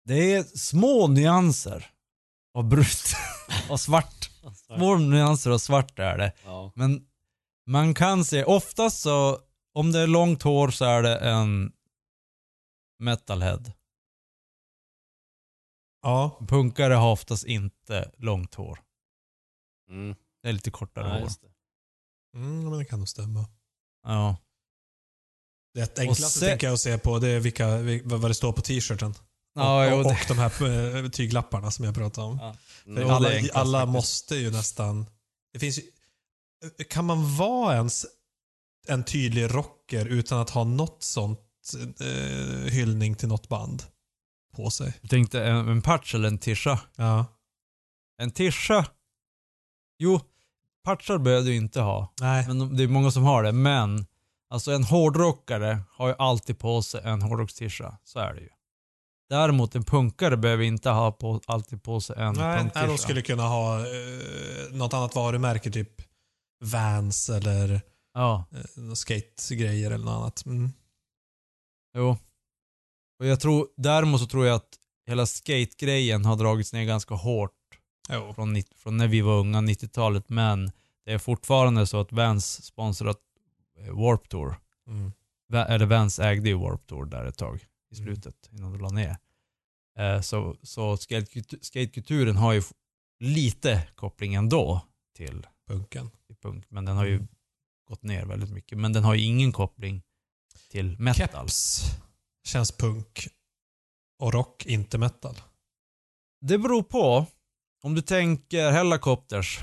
Det är små nyanser av brunt och svart. Små nyanser av svart är det. Ja. Men man kan se, oftast så, om det är långt hår så är det en metalhead. Ja. Punkare har oftast inte långt hår. Mm. Det är lite kortare Ja, hår. Mm, men det kan nog stämma. Ja. Det enklaste se- tänker jag att se på det är vilka, vil- vad det står på t-shirten. Ja, och, och, och de här eh, tyglapparna som jag pratade om. Ja. För Mm. Alla alla måste ju nästan... Det finns ju, kan man vara ens en tydlig rocker utan att ha något sånt eh, hyllning till något band på sig? jag tänkte en, en patch eller en tisha. Ja. En tisha. Jo, patchar behöver du inte ha. Nej. Men de- det är många som har det. Men alltså en hårdrockare har ju alltid på sig en hårdrockstisha. Så är det ju. Däremot en punkare behöver inte ha på, alltid på sig en Nej, nej, de skulle kunna ha eh, något annat varumärke, typ Vans eller Ja, eh, skategrejer eller något annat. Mm. jo. Och jag tror, däremot så tror jag att hela skate-grejen har dragits ner ganska hårt Jo. från, från när vi var unga, 90-talet. Men det är fortfarande så att Vans sponsrat eh, Warp Tour. Mm. Eller Vans ägde ju Warp Tour där ett tag i Mm. slutet innan de la ner. Eh, så så skatekultu- skatekulturen har ju lite koppling ändå till, Punken. till punk. Men den har ju Mm. gått ner väldigt mycket. Men den har ju ingen koppling till metal. Keps känns punk och rock inte metal. Det beror på. Om du tänker Hellacopters.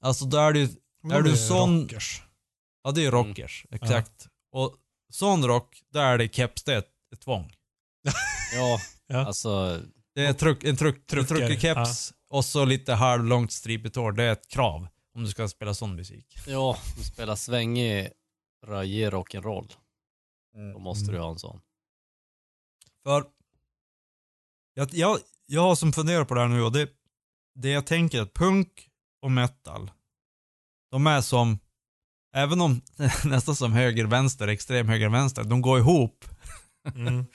Alltså där är ju, Men Är du sån- rockers? ja det är Mm. rockers. Exakt. Och sån rock, där är det keps, det är ett, ett tvång. Ja, Ja. alltså Det är truck, en truck, en Trucker, truckerkeps och så lite halvlångt stripigt hår. Det är ett krav om du ska spela sån musik. Ja, du spelar svängig, röjig rock'n'roll. Då måste du ha en sån. För jag, jag, jag har som funderar på det här nu och det, det jag tänker att punk och metal, de är som, även om nästan som höger-vänster, extrem höger-vänster, de går ihop. Mm.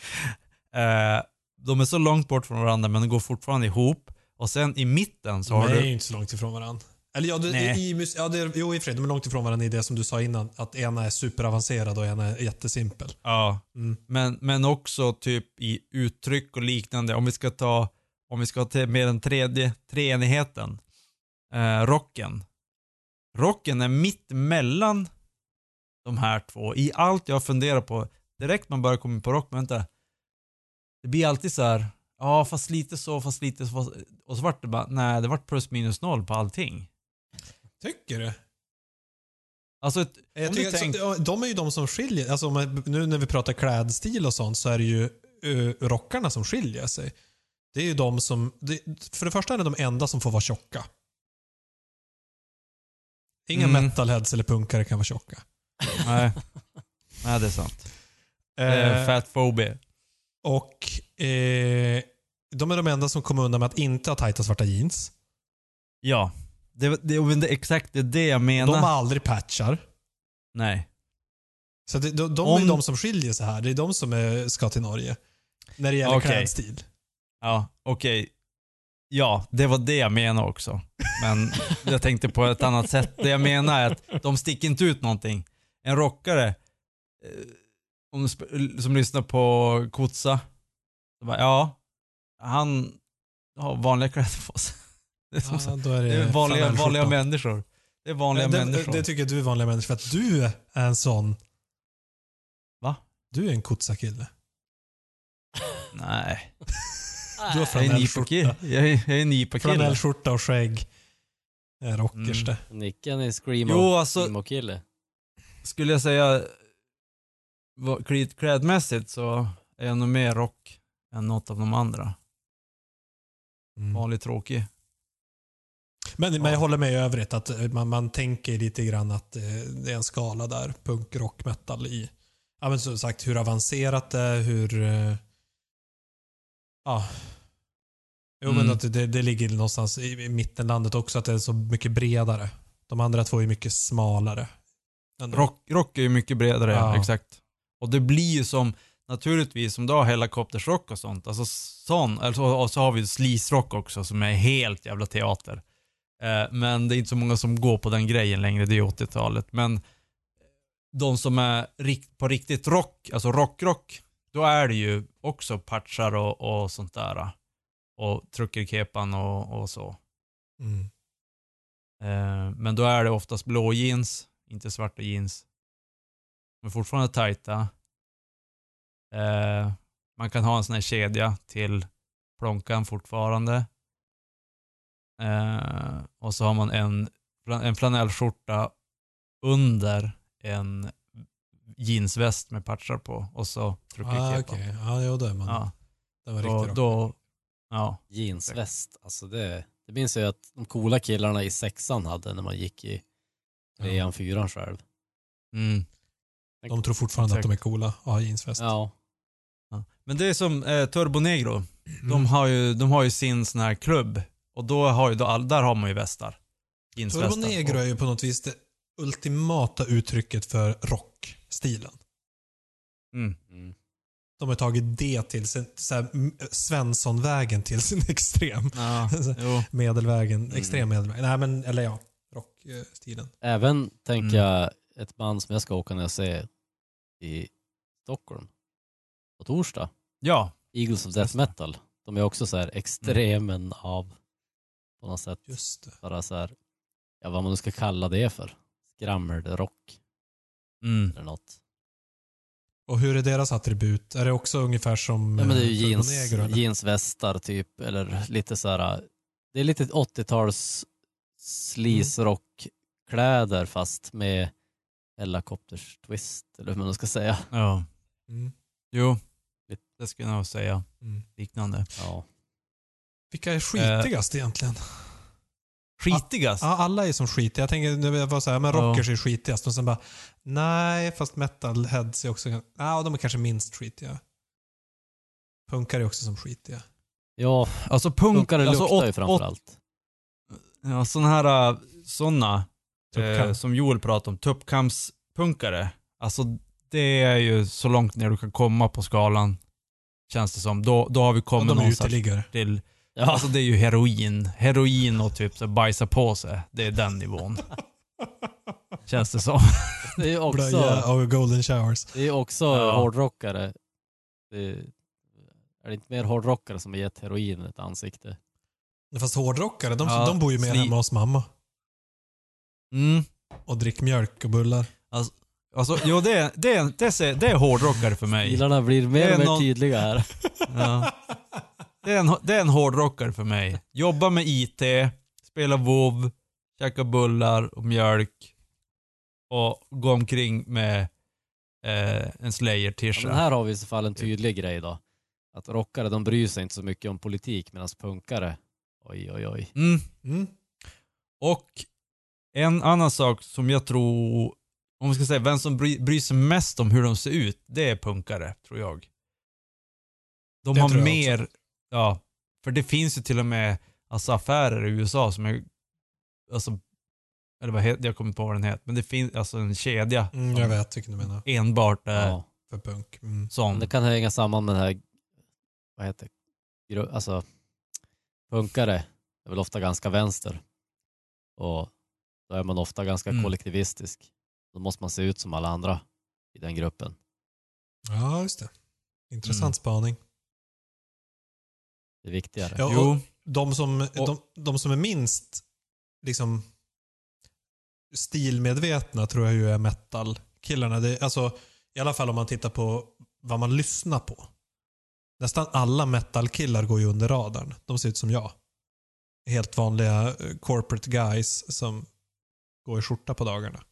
Eh, de är så långt bort från varandra men de går fortfarande ihop. Och sen i mitten så har är du... ju inte så långt ifrån varandra. Eller ja, Nej. i, mus- ja det, är- jo i och för sig, de är långt ifrån varandra i det som du sa innan. Att ena är superavancerad och ena är jättesimpel. Ja. Mm. Men, men också typ i uttryck och liknande. Om vi ska ta, om vi ska ta med den tredje, treenigheten. Eh, rocken. Rocken är mitt mellan de här två. I allt jag funderar på. Direkt man börjar komma in på rock, men vänta. Det blir alltid så här. Ja, fast lite så, fast lite så. Fast, och så vart det bara, nej, det vart plus minus noll på allting. Tycker du? Alltså, ett, Jag tycker, du så, de är ju de som skiljer. Alltså, man- nu när vi pratar klädstil och sånt så är det ju uh, rockarna som skiljer sig. Det är ju de som... Det, för det första är det de enda som får vara tjocka. Inga Mm. metalheads eller punkare kan vara tjocka. Nej. nej, det är sant. Eh, Eh, fat phobia. Och eh, de är de enda som kommer undan med att inte ha tajta svarta jeans. Ja. Det, det, det, exakt det är det jag menar. De har aldrig patchar. Nej. Så det, de, de Om- är de som skiljer sig här. Det är de som är, ska till Norge. När det gäller Okej. klädstil. Ja, okej. Ja, det var det jag menade också. Men jag tänkte på ett annat sätt. Det jag menar är att de sticker inte ut någonting. En rockare, sp- som lyssnar på Kotsa, bara, ja, han har vanliga kläder på sig. Det är, som Ja, då är det det är vanliga, vanliga människor. Det är vanliga det, människor. Det, tycker jag du är vanliga människor. För att du är en sån... Va? Du är en kotsa-kille. Nej. Du har Jag är flanellskjorta. Jag är, jag är nipa-kille. Flanellskjorta och skägg. Är rockers Mm. det. Nicken är screamo, Jo, alltså- skulle jag säga klädmässigt så är jag nog mer rock än något av de andra. Mm. Vanlig tråkig. Men, men jag håller med i övrigt att eh, man, man tänker lite grann att eh, det är en skala där. Punk, rock, metal i. Ja men som sagt hur avancerat det är, hur... eh, Ja. Jo, Mm. men att det, det ligger någonstans i, i mittenlandet också, att det är så mycket bredare. De andra två är mycket smalare. Rock, rock är ju mycket bredare, Ja. exakt. Och det blir ju som, naturligtvis, som du har helikoptersrock och sånt. Alltså sån, alltså, och så har vi sleaze-rock också som är helt jävla teater. Eh, men det är inte så många som går på den grejen längre, det är 80-talet. Men de som är rikt, på riktigt rock, alltså rock-rock, då är det ju också patchar och, och sånt där. Och truckerkepan och, och så. Mm. Eh, men då är det oftast blå jeans, inte svarta jeans. Men fortfarande tajta. Eh, man kan ha en sån här kedja till plånkan fortfarande. Eh, och så har man en, en flanellskjorta under en jeansväst med patchar på och så Ah, truckerkepa. okej. Ja, jo, det är man. Ja, Den var då, riktigt då, ja. Jeansväst, alltså det, det minns jag att de coola killarna i sexan hade när man gick i trean, fyran själv. Mm. De tror fortfarande Exakt. att de är coola och har jeansväst. Ja, Ja. Men det är som eh, Turbo Negro. De, Mm. har ju, de har ju sin sån här klubb. Och då har ju, då, all- där har man ju västar. Turbo Negro är ju på något vis det ultimata uttrycket för rockstilen. Mm. mm. De har tagit det till sin, så Svenssonvägen till sin extrem. Ja, jo. Medelvägen, Mm. extrem medelväg. Nej men, eller ja, rockstilen. Även tänker Mm. jag ett band som jag ska åka ner och se i Stockholm på torsdag. ja. Eagles of Death. Metal. De är också så här extremen av på något sätt. Just det. Bara så här, ja vad man nu ska kalla det för. Skrammelrock Mm. eller något. Och hur är deras attribut? Är det också ungefär som Ja, men det är ju eh, jeans, jeansvästar typ, eller lite så här. Det är lite 80-tals sleaze-rockkläder fast med helikopters twist, eller hur man nu ska säga. Ja. Mm. Jo. Det skulle jag nog säga. Mm. Liknande. Ja. Vilka är skitigast egentligen? Skitigast? Ja, alla är som skitiga. Jag tänker, jag var så här, men Ja. rockers är skitigast. Och sen bara, nej, fast metalheads är också, ja, de är kanske minst skitiga. Punkar är också som skitiga. Ja, Alltså punk... punkare alltså, luktar ju åt- framförallt. Ja, sådana här, äh, såna Tuppkam. Eh, som Joel pratade om, tuppkamspunkare. Alltså det är ju så långt ner du kan komma på skalan, känns det som. Då, då har vi kommit är någonstans till, Ja, alltså det är ju heroin. Heroin och typ så bajsa på sig. Det är den nivån. känns det som. det är också, Blöja och golden showers. det är också Ja. hårdrockare. Det är, är det inte mer hårdrockare som har gett heroin ett ansikte? Fast hårdrockare, de, Ja, de bor ju mer sli- hemma hos mamma. Mm. Och dricker mjölk och bullar. Alltså, jo det är, det, är, det, är, det är hårdrockare för mig. Stilarna blir Det mer är och mer någon- tydliga här. Ja. Det, är en, det är en hårdrockare för mig. Jobba med IT, spela WoW, käka bullar och mjölk och gå omkring med eh, en Ja, Slayer-tisha. men här har vi i så fall en tydlig grej då. Att rockare de bryr sig inte så mycket om politik medan punkare, oj oj oj. Mm. Mm. Och en annan sak som jag tror, om vi ska säga vem som bry, bryr sig mest om hur de ser ut, det är punkare, tror jag. De Det har mer, ja, för det finns ju till och med alltså affärer i USA som är, alltså, eller vad heter, jag kommer inte på vad den heter, men det finns alltså en kedja Mm, jag vet vilken du menar. enbart är Ja. För punk. Mm. Sån. det kan hänga samman med det här, vad heter det? Alltså punkare är väl ofta ganska vänster. Och då är man ofta ganska Mm. kollektivistisk. Då måste man se ut som alla andra i den gruppen. Ja, just det. Intressant Mm. spaning. Det är viktigare. Ja, Jo, och de, som, de, de som är minst liksom stilmedvetna tror jag ju är metal-killarna. Det, alltså, I alla fall om man tittar på vad man lyssnar på. Nästan alla metal-killar går ju under radarn. De ser ut som jag. Helt vanliga eh, corporate guys som går i skjorta på dagarna.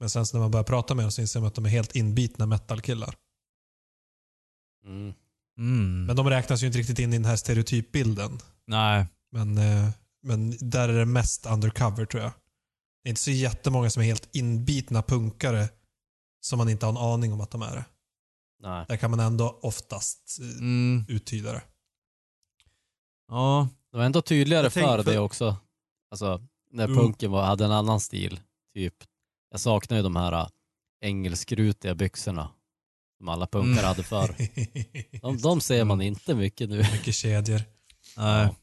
Men sen så när man börjar prata med dem så inser man att de är helt inbitna metal-killar. Mm. mm. Men de räknas ju inte riktigt in i den här stereotypbilden. nej. Men, eh, men där är det mest undercover tror jag. Det är inte så jättemånga som är helt inbitna punkare som man inte har en aning om att de är det. Nej. Där kan man ändå oftast eh, Mm. uttyda det. Ja, Det var ändå tydligare för för- det också. Alltså, när Jo. punken var, hade en annan stil. Typ, jag saknar ju de här äh, engelskrutiga byxorna. Som alla punkare Mm. hade förr. De, de ser man inte mycket nu. Mycket kedjor. nej. Ja.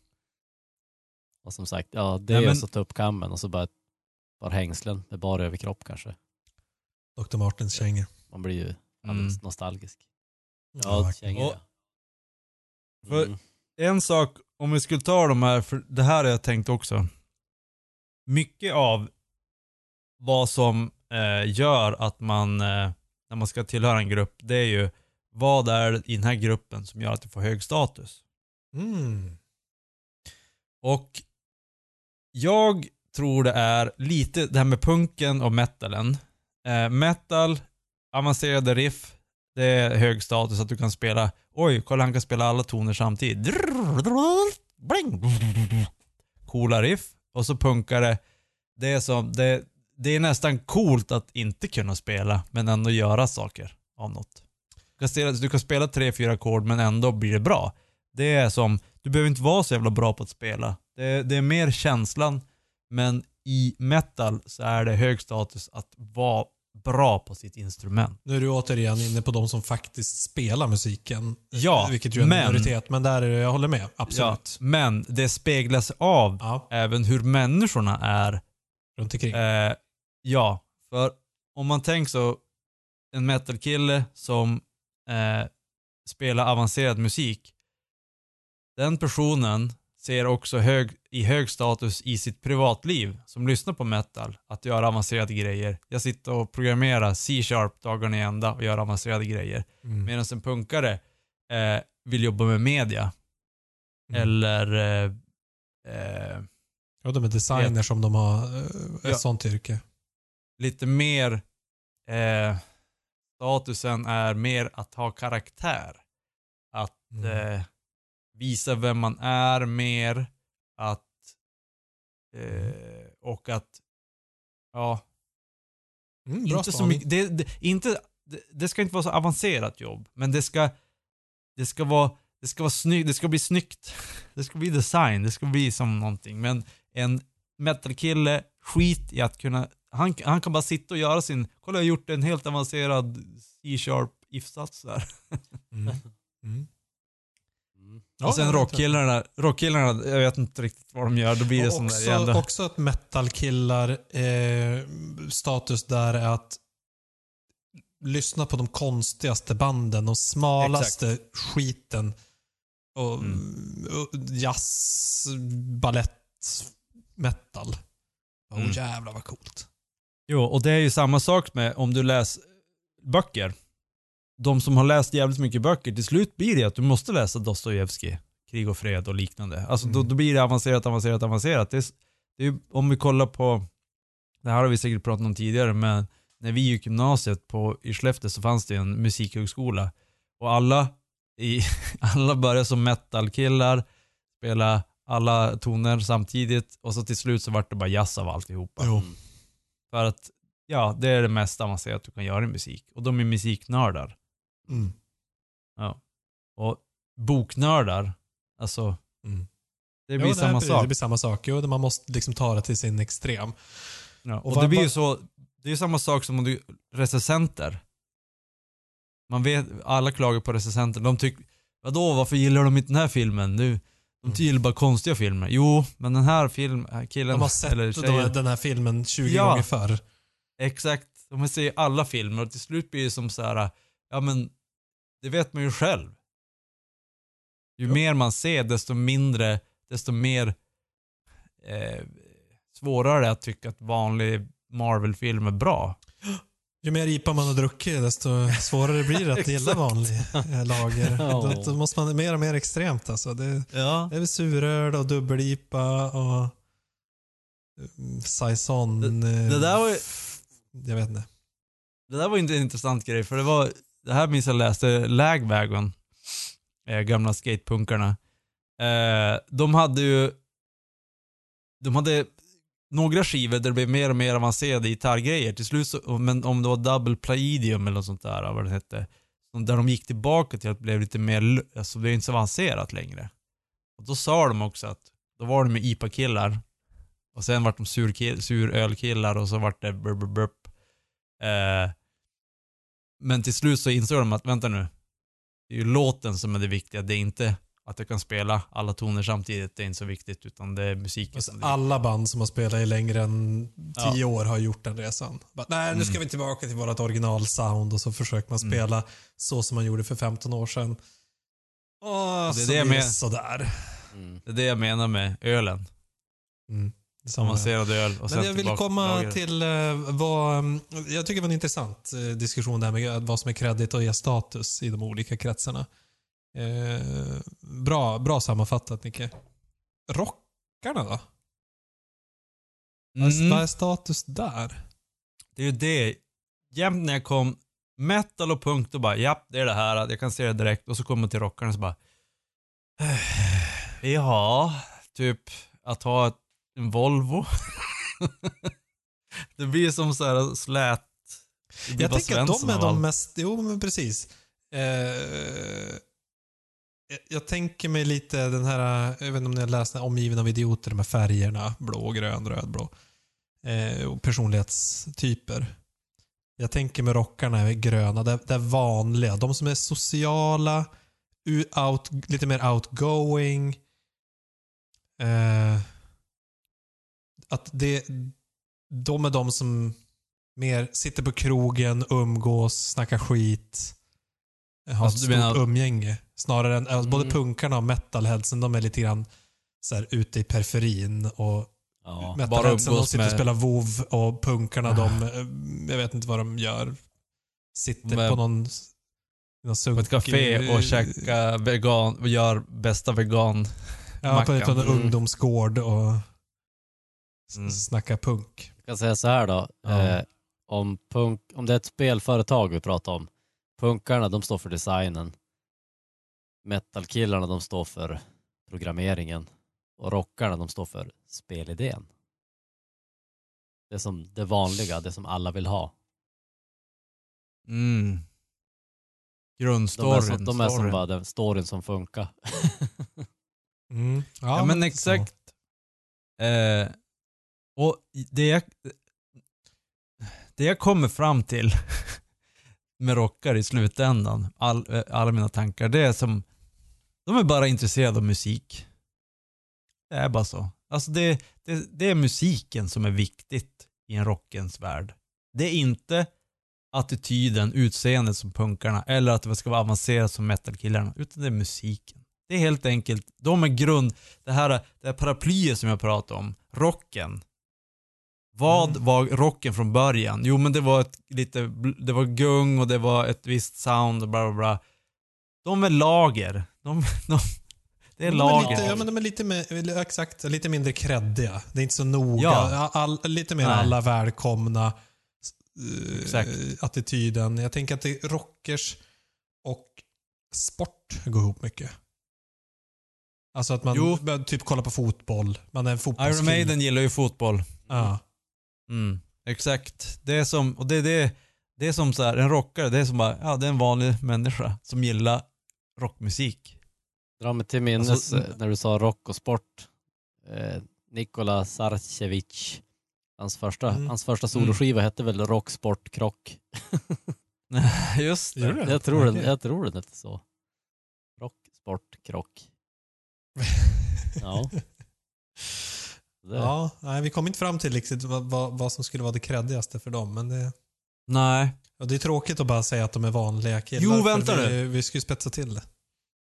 Och som sagt, ja det Nej, är men- så ta upp kammen och så bara ett par hängslen med bara överkropp kanske. Dr. Martens kängor. Man blir ju alldeles Mm. nostalgisk. Ja, kängor ja. för- Mm. En sak, om vi skulle ta de här, för det här har jag tänkt också. Mycket av vad som eh, gör att man, eh, när man ska tillhöra en grupp, det är ju vad är det i den här gruppen som gör att du får hög status? Mm. Och jag tror det är lite det här med punken och metalen. Eh, metal, avancerade riff, det är hög status att du kan spela, oj, kolla han kan spela alla toner samtidigt. Bling. Coola riff. Och så punkare, det är som, det, det är nästan coolt att inte kunna spela, men ändå göra saker av något. Du kan spela, du kan spela tre, fyra ackord men ändå blir det bra. Det är som, du behöver inte vara så jävla bra på att spela. Det, det är mer känslan, men i metal så är det hög status att vara bra på sitt instrument. Nu är du återigen inne på de som faktiskt spelar musiken. Ja, vilket ju är en men- minoritet. Men där är det, jag håller med. Ja, Absolut. men det speglas av Ja, även hur människorna är. runt omkring. Eh, ja, för om man tänker så, en metalkille som eh, spelar avancerad musik, den personen ser också hög, i hög status i sitt privatliv som lyssnar på metal, att göra avancerade grejer. Jag sitter och programmerar C-sharp dagarna i ända och gör avancerade grejer. Mm. Medan en punkare eh, vill jobba med media. Mm. Eller eh, eh, Ja, de är designers som de har eh, ett Ja. sånt yrke. lite mer eh, statusen är mer att ha karaktär. Att Mm. Visa vem man är mer. Att eh, och att ja, Mm, inte så mycket, det, det, inte, det, det ska inte vara så avancerat jobb, men det ska det ska vara det ska vara snyggt, det ska bli snyggt. Det ska bli design, det ska bli som någonting. Men en metalkille, skit i att kunna, han, han kan bara sitta och göra sin, kolla jag har gjort en helt avancerad C-sharp if-sats där. Mm. Mm. Ja, och sen rockkillarna, rockkillarna, jag vet inte riktigt vad de gör, då blir det som där också, igen. då. också att metalkillar eh, status där är att lyssna på de konstigaste banden, de smalaste skiten. Och, Mm. och jazz, ballett, metal. Åh Mm. jävlar vad coolt. Jo, och det är ju samma sak med om du läser böcker. De som har läst jävligt mycket böcker, till slut blir det att du måste läsa Dostojevskij, Krig och fred och liknande. Alltså då, Mm. då blir det avancerat, avancerat, avancerat. Det är, det är, om vi kollar på, det här har vi säkert pratat om tidigare, men när vi gick gymnasiet på, i Skellefteå så fanns det en musikhögskola. Och alla, i, alla började som metalkillar, spela alla toner samtidigt och så till slut så vart det bara jazz av alltihopa. Jo. För att, ja, det är det mest avancerade du kan göra i musik. Och de är musiknördar. Mm. Ja. Och boknördar, alltså, Mm. det blir Jo, samma nej, sak. Det blir samma sak. Jo, man måste liksom ta det till sin extrem. Ja. Och Och det blir ju så, det är samma sak som om du, recensenter. Man vet, alla klagar på recensenter. De tycker, vadå, varför gillar de inte den här filmen? Nu, de Mm. gillar bara konstiga filmer. Jo, men den här filmen, killen, De har sett eller tjejen, den här filmen 20 Ja. gånger förr. Exakt. De ser alla filmer och till slut blir det som så här, ja men det vet man ju själv. Ju Jo. mer man ser desto mindre, desto mer eh, svårare det att tycka att vanlig Marvel-film är bra. Ju mer IPA man har druckit desto svårare blir det att gilla vanlig eh, lager. Ja. då, måste man mer och mer extremt alltså. Det, Ja. det är suröl och dubbel-IPA och mm, saison. eh, Det där var ju, Jag vet inte. det där var inte en intressant grej för det var, det här minns jag läste Lagwagon, eh, gamla skatepunkarna. Eh, de hade ju, de hade några skivor där det blev mer och mer avancerade gitarrgrejer. Till slut så, men om det var double plaidium eller något sånt där, vad det hette. Där de gick tillbaka till att det blev lite mer, alltså det är inte så avancerat längre. Och då sa de också att, då var de med IPA-killar. Och sen vart de sur, sur ölkillar och så vart det burp, burp, burp. Eh, men till slut så insåg de att, vänta nu. Det är ju låten som är det viktiga, det är inte att jag kan spela alla toner samtidigt, det är inte så viktigt, utan det är musiken Alltså, alla band som har spelat i längre än Ja. tio år har gjort den resan. Bara, Nej, nu ska Mm. vi tillbaka till vårt originalsound och så försöker man Mm. spela så som man gjorde för 15 år sedan. Åh, Det är så det blir med- sådär. Mm. Det är det jag menar med ölen. Mm. Samma. Avancerad öl och Men jag vill komma lager. till eh, vad... mm, Jag tycker det var en intressant eh, diskussion där med vad som är kredit och status i de olika kretsarna. Eh, bra, bra sammanfattat Nicke. Rockarna då? Mm. Vad är status där? Det är ju det. Jämt när jag kom metal och punk, då bara japp, det är det här. Jag kan se det direkt. Och så kommer jag till rockarna så bara Ja, typ att ha ett, en Volvo. det blir som så här slät. Jag tänker att de är de mest... Jo, men precis. Eh, jag- jag tänker mig lite den här, jag vet inte om ni har läst den här Omgiven av idioter, de här färgerna, blå, grön, röd, blå. Eh, och personlighetstyper. Jag tänker med rockarna är gröna, det, det är vanliga. De som är sociala, out, lite mer outgoing. Eh, att det, de är de som mer sitter på krogen, umgås, snackar skit. Har Alltså, stort menar- umgänge. Snarare än, alltså, både Mm. punkarna och metalheadsen, de är lite grann så här, ute i periferin. Och Ja. metalheadsen, de sitter och med- spelar WoW och punkarna, de, eh, jag vet inte vad de gör. Sitter Men- på någon, På ett café och käka vegan, och gör bästa vegan. Ja, på, en. Mm. ungdomsgård och Mm. snacka punk. Jag kan säga så här då. Ja. Eh, om, punk, om det är ett spelföretag vi pratar om. Punkarna de står för designen. Metalkillarna de står för programmeringen. Och rockarna de står för spelidén. Det som det vanliga, det som alla vill ha. Mm. De är Grundstoryn. som, de är som bara den storyn som funkar. Mm. Ja, men exakt. Eh, och det jag, det jag kommer fram till med rockar i slutändan, all, eh, alla mina tankar, det är som, de är bara intresserade av musik. Det är bara så. Alltså det, det, det är musiken som är viktigt i en rockens värld. Det är inte attityden, utseendet som punkarna eller att det ska vara avancerat som metalkillarna, utan det är musiken. Det är helt enkelt, de är grund, det här, det här paraplyet som jag pratade om, rocken. Vad Mm. var rocken från början? Jo men det var ett lite, det var gung och det var ett visst sound och bla bla bla. De är lager. De, de, det är De lager. lite, ja, men de är lite, mer, exakt, lite mindre kreddiga. Det är inte så noga. Ja. All, lite mer Nej. alla välkomna. Exakt. Attityden. Jag tänker att det är rockers och sport går ihop mycket. Alltså att man Jo. typ kolla på fotboll. Man är en Iron. Maiden gillar ju fotboll. Ja. Mm, exakt. Det är som, och det, det, det är som så här, en rockare, det är som bara, ja det är en vanlig människa som gillar rockmusik. Dra mig till minnes Alltså, eh, när du sa rock och sport. Eh, Nikola Sarcevic. Hans första, Mm. hans första soloskiva hette väl Rock, Sport, Krock. Just det. det? Jag tror, den, Okej. jag tror den hette så. Rock, Sport, Krock. Ja. Ja, nej, vi kom inte fram till riktigt vad, vad, vad som skulle vara det kreddigaste för dem. Men det, Nej. och det är tråkigt att bara säga att de är vanliga killar. Jo, vänta vi, nu. Vi ska ju spetsa till det.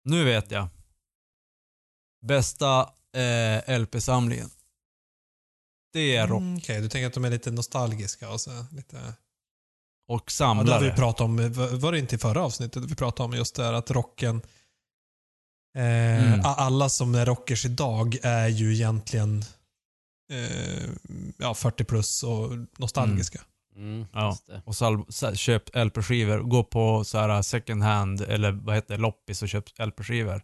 Nu vet jag. Bästa eh, LP-samlingen. Det är rock Mm, Okej, du tänker att de är lite nostalgiska och så lite... och Ja, det samlare. vi pratat om, var det inte i förra avsnittet vi pratade om just det här att rocken... Eh, Mm. Alla som är rockers idag är ju egentligen eh, ja, 40 plus och nostalgiska. mm, Ja. just det. och sal- sa- köpt LP-skivor. Gå på så här second hand eller vad heter det, loppis och köpt LP-skivor.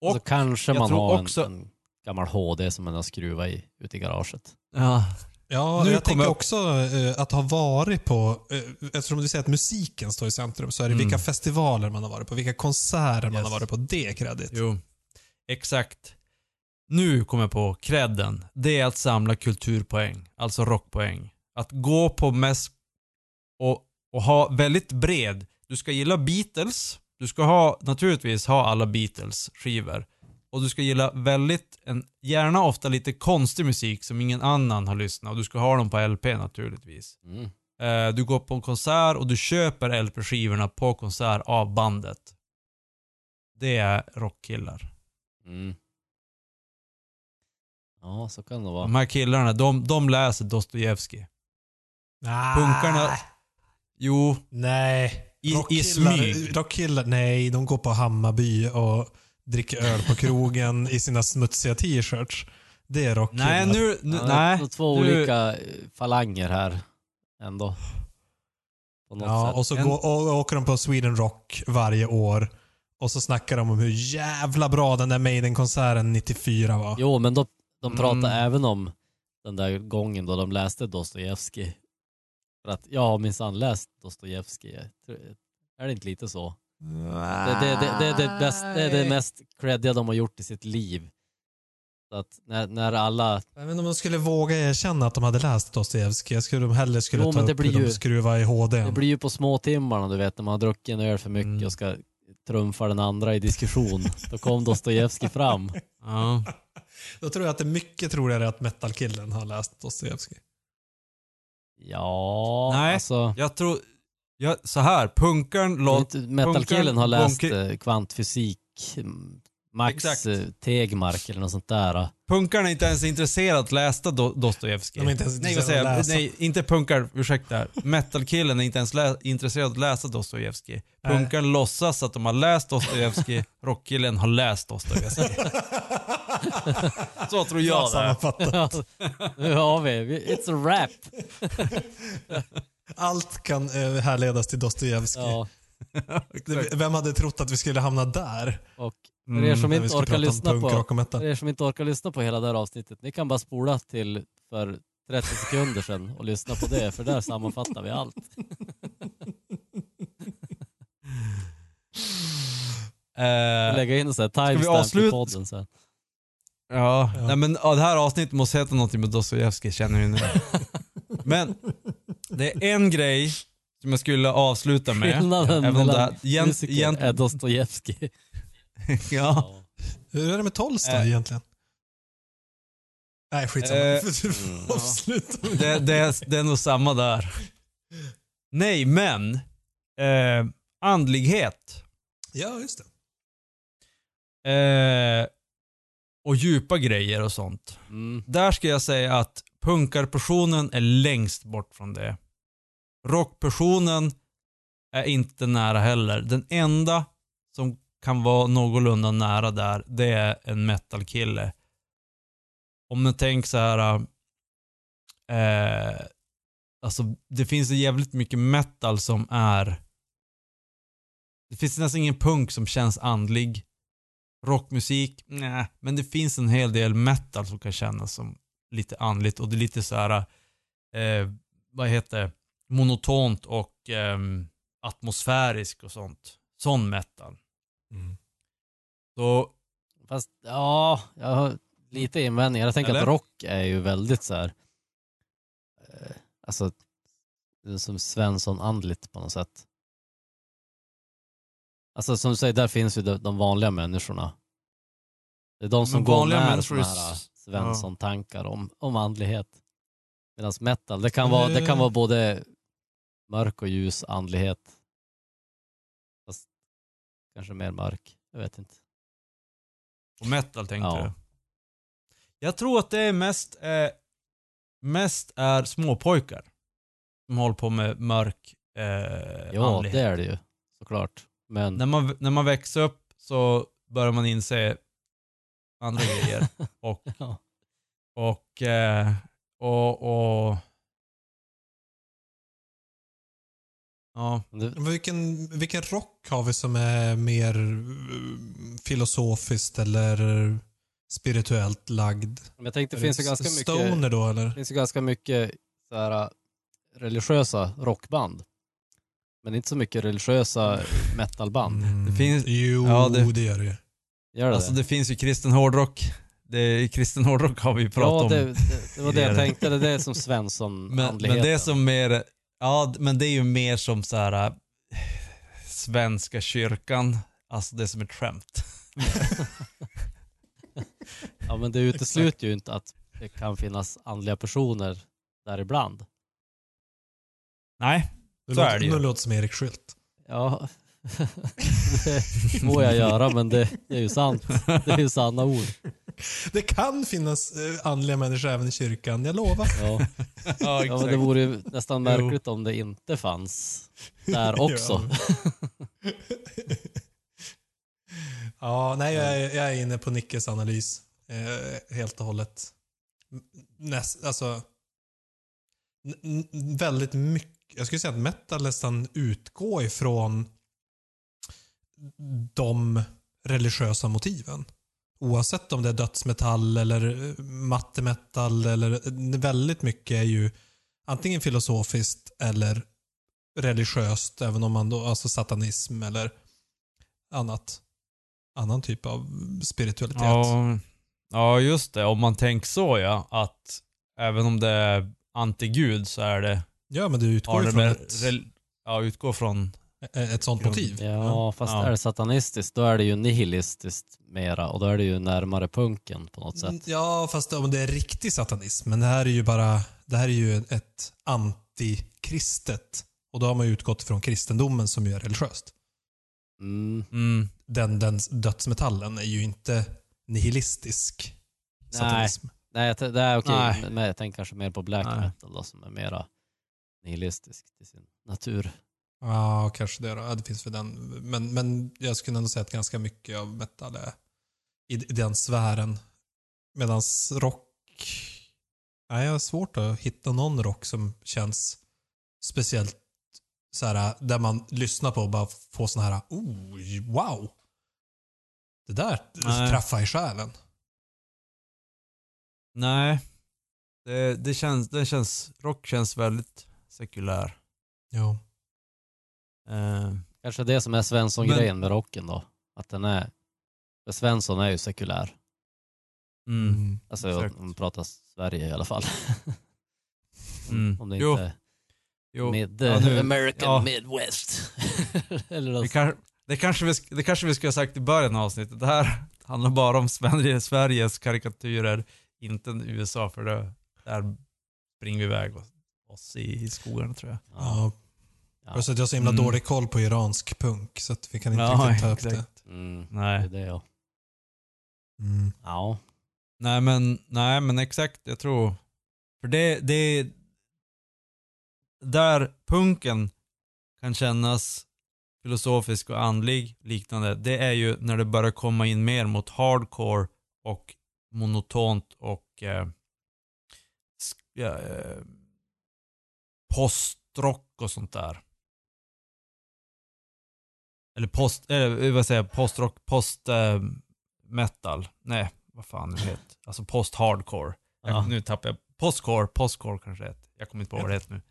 Och så kanske man har också- en, en gammal HD som man har skruvat i ute i garaget. ja, Ja, Nu jag tänker kommer jag- också eh, att ha varit på, eh, eftersom du säger att musiken står i centrum, så är det Mm. vilka festivaler man har varit på, vilka konserter man Yes. har varit på. Det är kredit. jo. exakt. Nu kommer jag på credden. Det är att samla kulturpoäng, alltså rockpoäng. Att gå på mest och, och ha väldigt bred. Du ska gilla Beatles. Du ska ha, naturligtvis ha alla Beatles skivor. Och du ska gilla väldigt, en, gärna ofta lite konstig musik som ingen annan har lyssnat. Och du ska ha dem på LP naturligtvis. Mm. Eh, du går på en konsert och du köper LP-skivorna på konsert av bandet. Det är rockkillar. Mm. Ja, så kan det vara. De här killarna, de, de läser Dostojevskij. Ah, Punkarna- Jo, Nej. I- smyg. Rockkillar, nej. De går på Hammarby och dricker öl på krogen i sina smutsiga t-shirts. Det är rockkillar. nej nu, nu Ja, nej. det är två nu- olika eh, falanger här ändå. På något Ja, sätt. och så En- går, och åker de på Sweden Rock varje år. Och så snackar de om hur jävla bra den där Maiden-konserten 94 var. Jo, men de, de pratar Mm. även om den där gången då de läste Dostojevskij. För att jag har minsann läst Dostojevskij. Är det inte lite så? Det, det, det, det, bäst, det är det mest creddiga de har gjort i sitt liv. Så att när, när alla... Inte om de skulle våga erkänna att de hade läst Dostojevskij. Jag skulle de hellre skulle Jo, ta upp hur de ju- skruvar i HD. Det blir ju på småtimmarna du vet när man har druckit en öl för mycket Mm. och ska trumfa den andra i diskussion. Då kom Dostojevskij fram. Ja. Då tror jag att det är mycket troligare att metalkillen har läst Dostojevskij. Ja, Nej. alltså... Jag tror, jag, så här, punkaren Metalkillen har läst eh, kvantfysik, mm, Max Exakt. eh, Tegmark eller något sånt där. punkarna är inte ens intresserade att läsa Do, Dostojevskij. De är inte ens Nej, intresserade jag? att läsa. Nej, inte punkar, ursäkta. Metalkillen är inte ens intresserad att läsa Dostojevskij. Punkaren låtsas att de har läst Dostojevskij, rockkillen har läst Dostojevskij. Så tror jag det är. nu har vi, it's a rap. Allt kan eh, härledas till Dostojevskij. Ja, Vem hade trott att vi skulle hamna där? och Mm, för er som när vi inte orkar lyssna på För er som inte orkar lyssna på hela det här avsnittet, ni kan bara spola till för 30 sekunder sedan och lyssna på det, för där sammanfattar vi allt. Eh, Lägga in en sån här vi timestamp i podden sen. Ja, Ja. Nej, men ja, det här avsnittet måste heta någonting med Dostojevskij känner vi nu. men det är en grej som jag skulle avsluta med. Skillnaden om det mellan här- egent- musiker egent- är Dostojevskij. ja. Hur är det med Tolstoj Eh. egentligen? Nej, skitsamma. Eh, Du får mm. avsluta. Det, det, är, det är nog samma där. Nej, men eh, andlighet Ja, just det. eh, och djupa grejer och sånt. Mm. Där ska jag säga att punkarpersonen är längst bort från det. Rockpersonen är inte nära heller. Den enda som kan vara någorlunda nära där, det är en metal-kille. Om man tänker så här. Eh, alltså det finns jävligt mycket metal som är det finns nästan ingen punk som känns andlig. Rockmusik, nej. Men det finns en hel del metal som kan kännas som lite andligt och det är lite så här, eh, vad heter det? monotont och eh, atmosfärisk och sånt. Sån metal. Mm. Så, Fast ja, jag har lite invändningar. Jag tänker Eller? att rock är ju väldigt så här. Eh, alltså, som Svensson-andligt på något sätt. Alltså som du säger, där finns ju de, de vanliga människorna. Det är de som Men går med sådana här Svensson-tankar om, om andlighet. Medan metal, det kan, vara, det kan vara både mörk och ljus andlighet. Kanske mer mörk, jag vet inte. och metal tänkte Ja. du? Jag tror att det är mest, eh, mest är småpojkar som håller på med mörk eh, Ja, andlighet. det är det ju såklart. Men När man, när man växer upp så börjar man inse andra grejer. Och, Ja. och, eh, och, och Ja, Men Vilken, vilken rock har vi som är mer eh, filosofiskt eller spirituellt lagd? jag tänkte det Är finns ju ganska mycket, Stoner då eller? det finns ju ganska mycket så här, religiösa rockband. Men inte så mycket religiösa metalband. Mm. Det finns- Jo, ja, det- det gör det ju. Gör det Alltså det? finns ju kristen hårdrock. Det, I kristen hårdrock har vi pratat Ja, om. det, det, det var det jag tänkte. Det är det som Svensson Men, men det är som mer, ja men det är ju mer som så här äh, Svenska kyrkan, alltså det är som ett skämt. Ja, men det utesluter ju inte att det kan finnas andliga personer där ibland. Nej, Så är låter, det ju. nu låter som Erik Skylt. Ja, det må jag göra, men det, det är ju sant. Det är ju sanna ord. Det kan finnas eh, andliga människor även i kyrkan, jag lovar. Ja. ja Ja, men det vore ju nästan märkligt om det inte fanns där också. Ja, nej, jag är, jag är inne på Nickes analys eh, helt och hållet. Näst, alltså, väldigt mycket, jag skulle säga att metal nästan utgår ifrån de religiösa motiven. Oavsett om det är dödsmetall eller eh, mattemetall eller eh, väldigt mycket är ju antingen filosofiskt eller religiöst, även om man då, alltså satanism eller annat annan typ av spiritualitet. Ja, ja, just det. Om man tänker så ja, att även om det är antigud så är det, Ja, men du utgår ju från ett, ja, utgår från, ett sånt motiv. Ja, fast Ja. är det satanistiskt då är det ju nihilistiskt mera och då är det ju närmare punken på något sätt. Ja, fast om det är riktig satanism. Men det här är ju bara, det här är ju ett antikristet. Och då har man ju utgått från kristendomen som ju är religiöst. Mm. mm, Den, den dödsmetallen är ju inte nihilistisk satanism. Nej, t- det är okej, Nej. men jag tänker kanske mer på black Nej. metal då, som är mera nihilistisk till sin natur. Ja, kanske det då. Ja, det finns för den. Men, men jag skulle ändå säga att ganska mycket av metal är i, i den sfären. Medan rock... Nej, jag har svårt att hitta någon rock som känns speciellt så här, där man lyssnar på och bara får sån här, oh, wow. Det där Nej. träffar i själen. nej. Det, det känns, det känns, rock känns väldigt sekulär. Ja. Eh, Kanske det som är Svensson-grejen med rocken då. Att den är... För Svensson är ju sekulär. mm, Mm. Alltså Exakt. om man pratar Sverige i alla fall. mm. Om det Jo, inte jo. mid, Ja, nu- American ja. Midwest. Eller Det, något. kan, det, kanske vi, det kanske vi skulle ha sagt i början av avsnittet. Det här handlar bara om Sverige, Sveriges karikatyrer, inte USA, för det, där springer vi iväg oss, oss i, i skogen tror jag. Ja. Ja. Plus att jag har så himla Mm. dålig koll på iransk punk så att vi kan inte Ja, riktigt ta upp det. exakt. Mm, det Nej. är det ja. Mm. Ja. Nej men, nej men exakt, jag tror. För det, det där punken kan kännas filosofisk och andlig liknande, det är ju när det börjar komma in mer mot hardcore och monotont och eh, eh, postrock och sånt där. Eller post, eh, vad säger jag, postrock, post eh, metal. Nej, vad fan det heter. Alltså post hardcore. Jag, Ja. Nu tappar jag. Postcore, postcore kanske det heter. Jag kommer inte på vad det heter nu.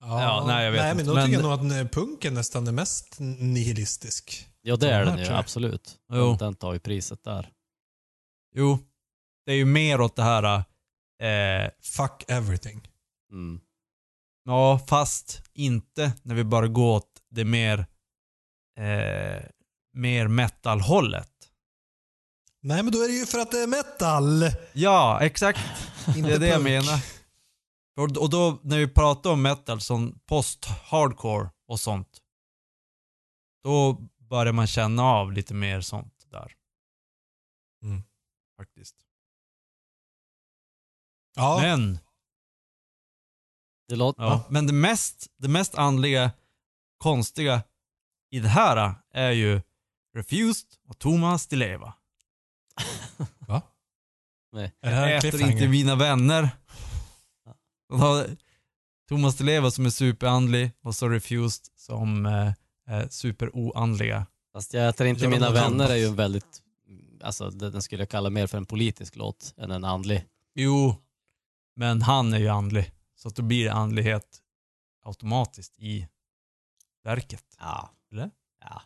Ja, Ja, nej, jag vet nej, inte. men då Men- tycker jag nog att eh, punken nästan är mest nihilistisk. Ja det är den ju, absolut. Jo. Den tar ju priset där. Jo, det är ju mer åt det här, eh, Fuck everything. Mm. ja fast inte när vi bara går åt det mer, eh, mer metal-hållet. Nej, men då är det ju för att det är metal. Ja, exakt. Det är det jag menar. Och, och då när vi pratar om metal som post-hardcore och sånt. Då börjar man känna av lite mer sånt där. Mm. Faktiskt. Ja, Men, Det låter... ja, men det mest, det mest andliga, konstiga i det här är ju Refused och Thomas Di Leva. Nej. det här en Äter inte mina vänner. Thomas Di Leva som är superandlig och så Refused som eh, är superoandliga. Fast jag äter inte de mina vänner är ju en väldigt, alltså den den skulle jag kalla mer för en politisk låt än en andlig. Jo, men han är ju andlig. Så att då blir det andlighet automatiskt i verket. Ja. Eller? Ja.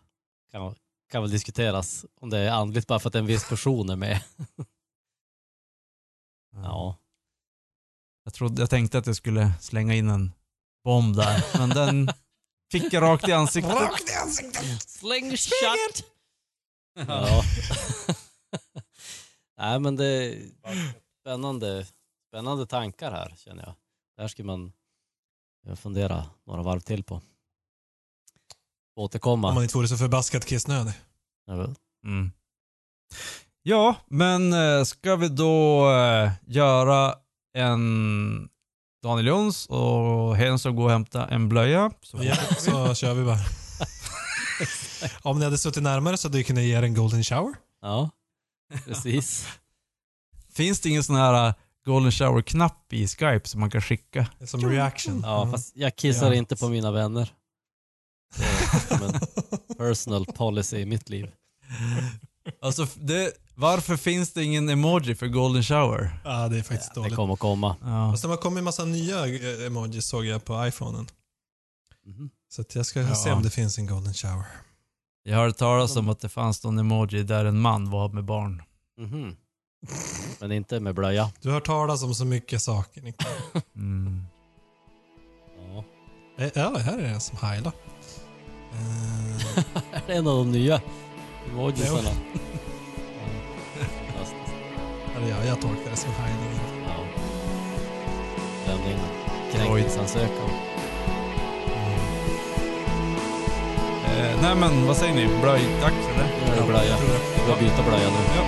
Kan, kan väl diskuteras om det är andligt bara för att en viss person är med. Ja. Jag, trodde, jag tänkte att jag skulle slänga in en bomb där, men den fick jag rakt i ansiktet. Rakt i ansiktet! Slingshot! Ja. Nej men det är spännande, spännande tankar här känner jag. Det här ska man fundera några varv till på. Om Återkomma. man inte vore så förbaskat kissnödig. Jag. Mm. Ja, men eh, ska vi då eh, göra en Daniel Jons och Henson gå och hämta en blöja? Så Ja, så kör vi bara. Om ni hade suttit närmare så hade vi kunnat ge er en golden shower. Ja, precis. Finns det ingen sån här eh, golden shower-knapp i Skype som man kan skicka? Som reaction. Ja, fast jag kissar Ja. inte på mina vänner. Det som en personal policy i mitt liv. Alltså, det, varför finns det ingen emoji för golden shower? Ja, det är faktiskt Det dåligt. kommer att komma. Ja. Fast det har kommit en massa nya eh, emojis såg jag på iPhonen. Mhm. Så att jag ska Ja. se om det finns en golden shower. Jag hörde talas om att det fanns någon emoji där en man var med barn. Mhm. Men inte med blöja. Du har hört talas om så mycket saker. Mm. Ja. Eh, Ja, här är det en som heilar. Eh, Är det en av de nya emojisarna? Eller ja, jag tolkar det som heiling. Ja. Lämna in kränkningsansökan. Eh, nej men, vad säger ni? Blöjdags eller? Nu är det blöja. Vi får byta blöja nu. Ja.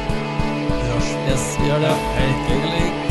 Det görs. Yes, vi gör det. Hej. Hej.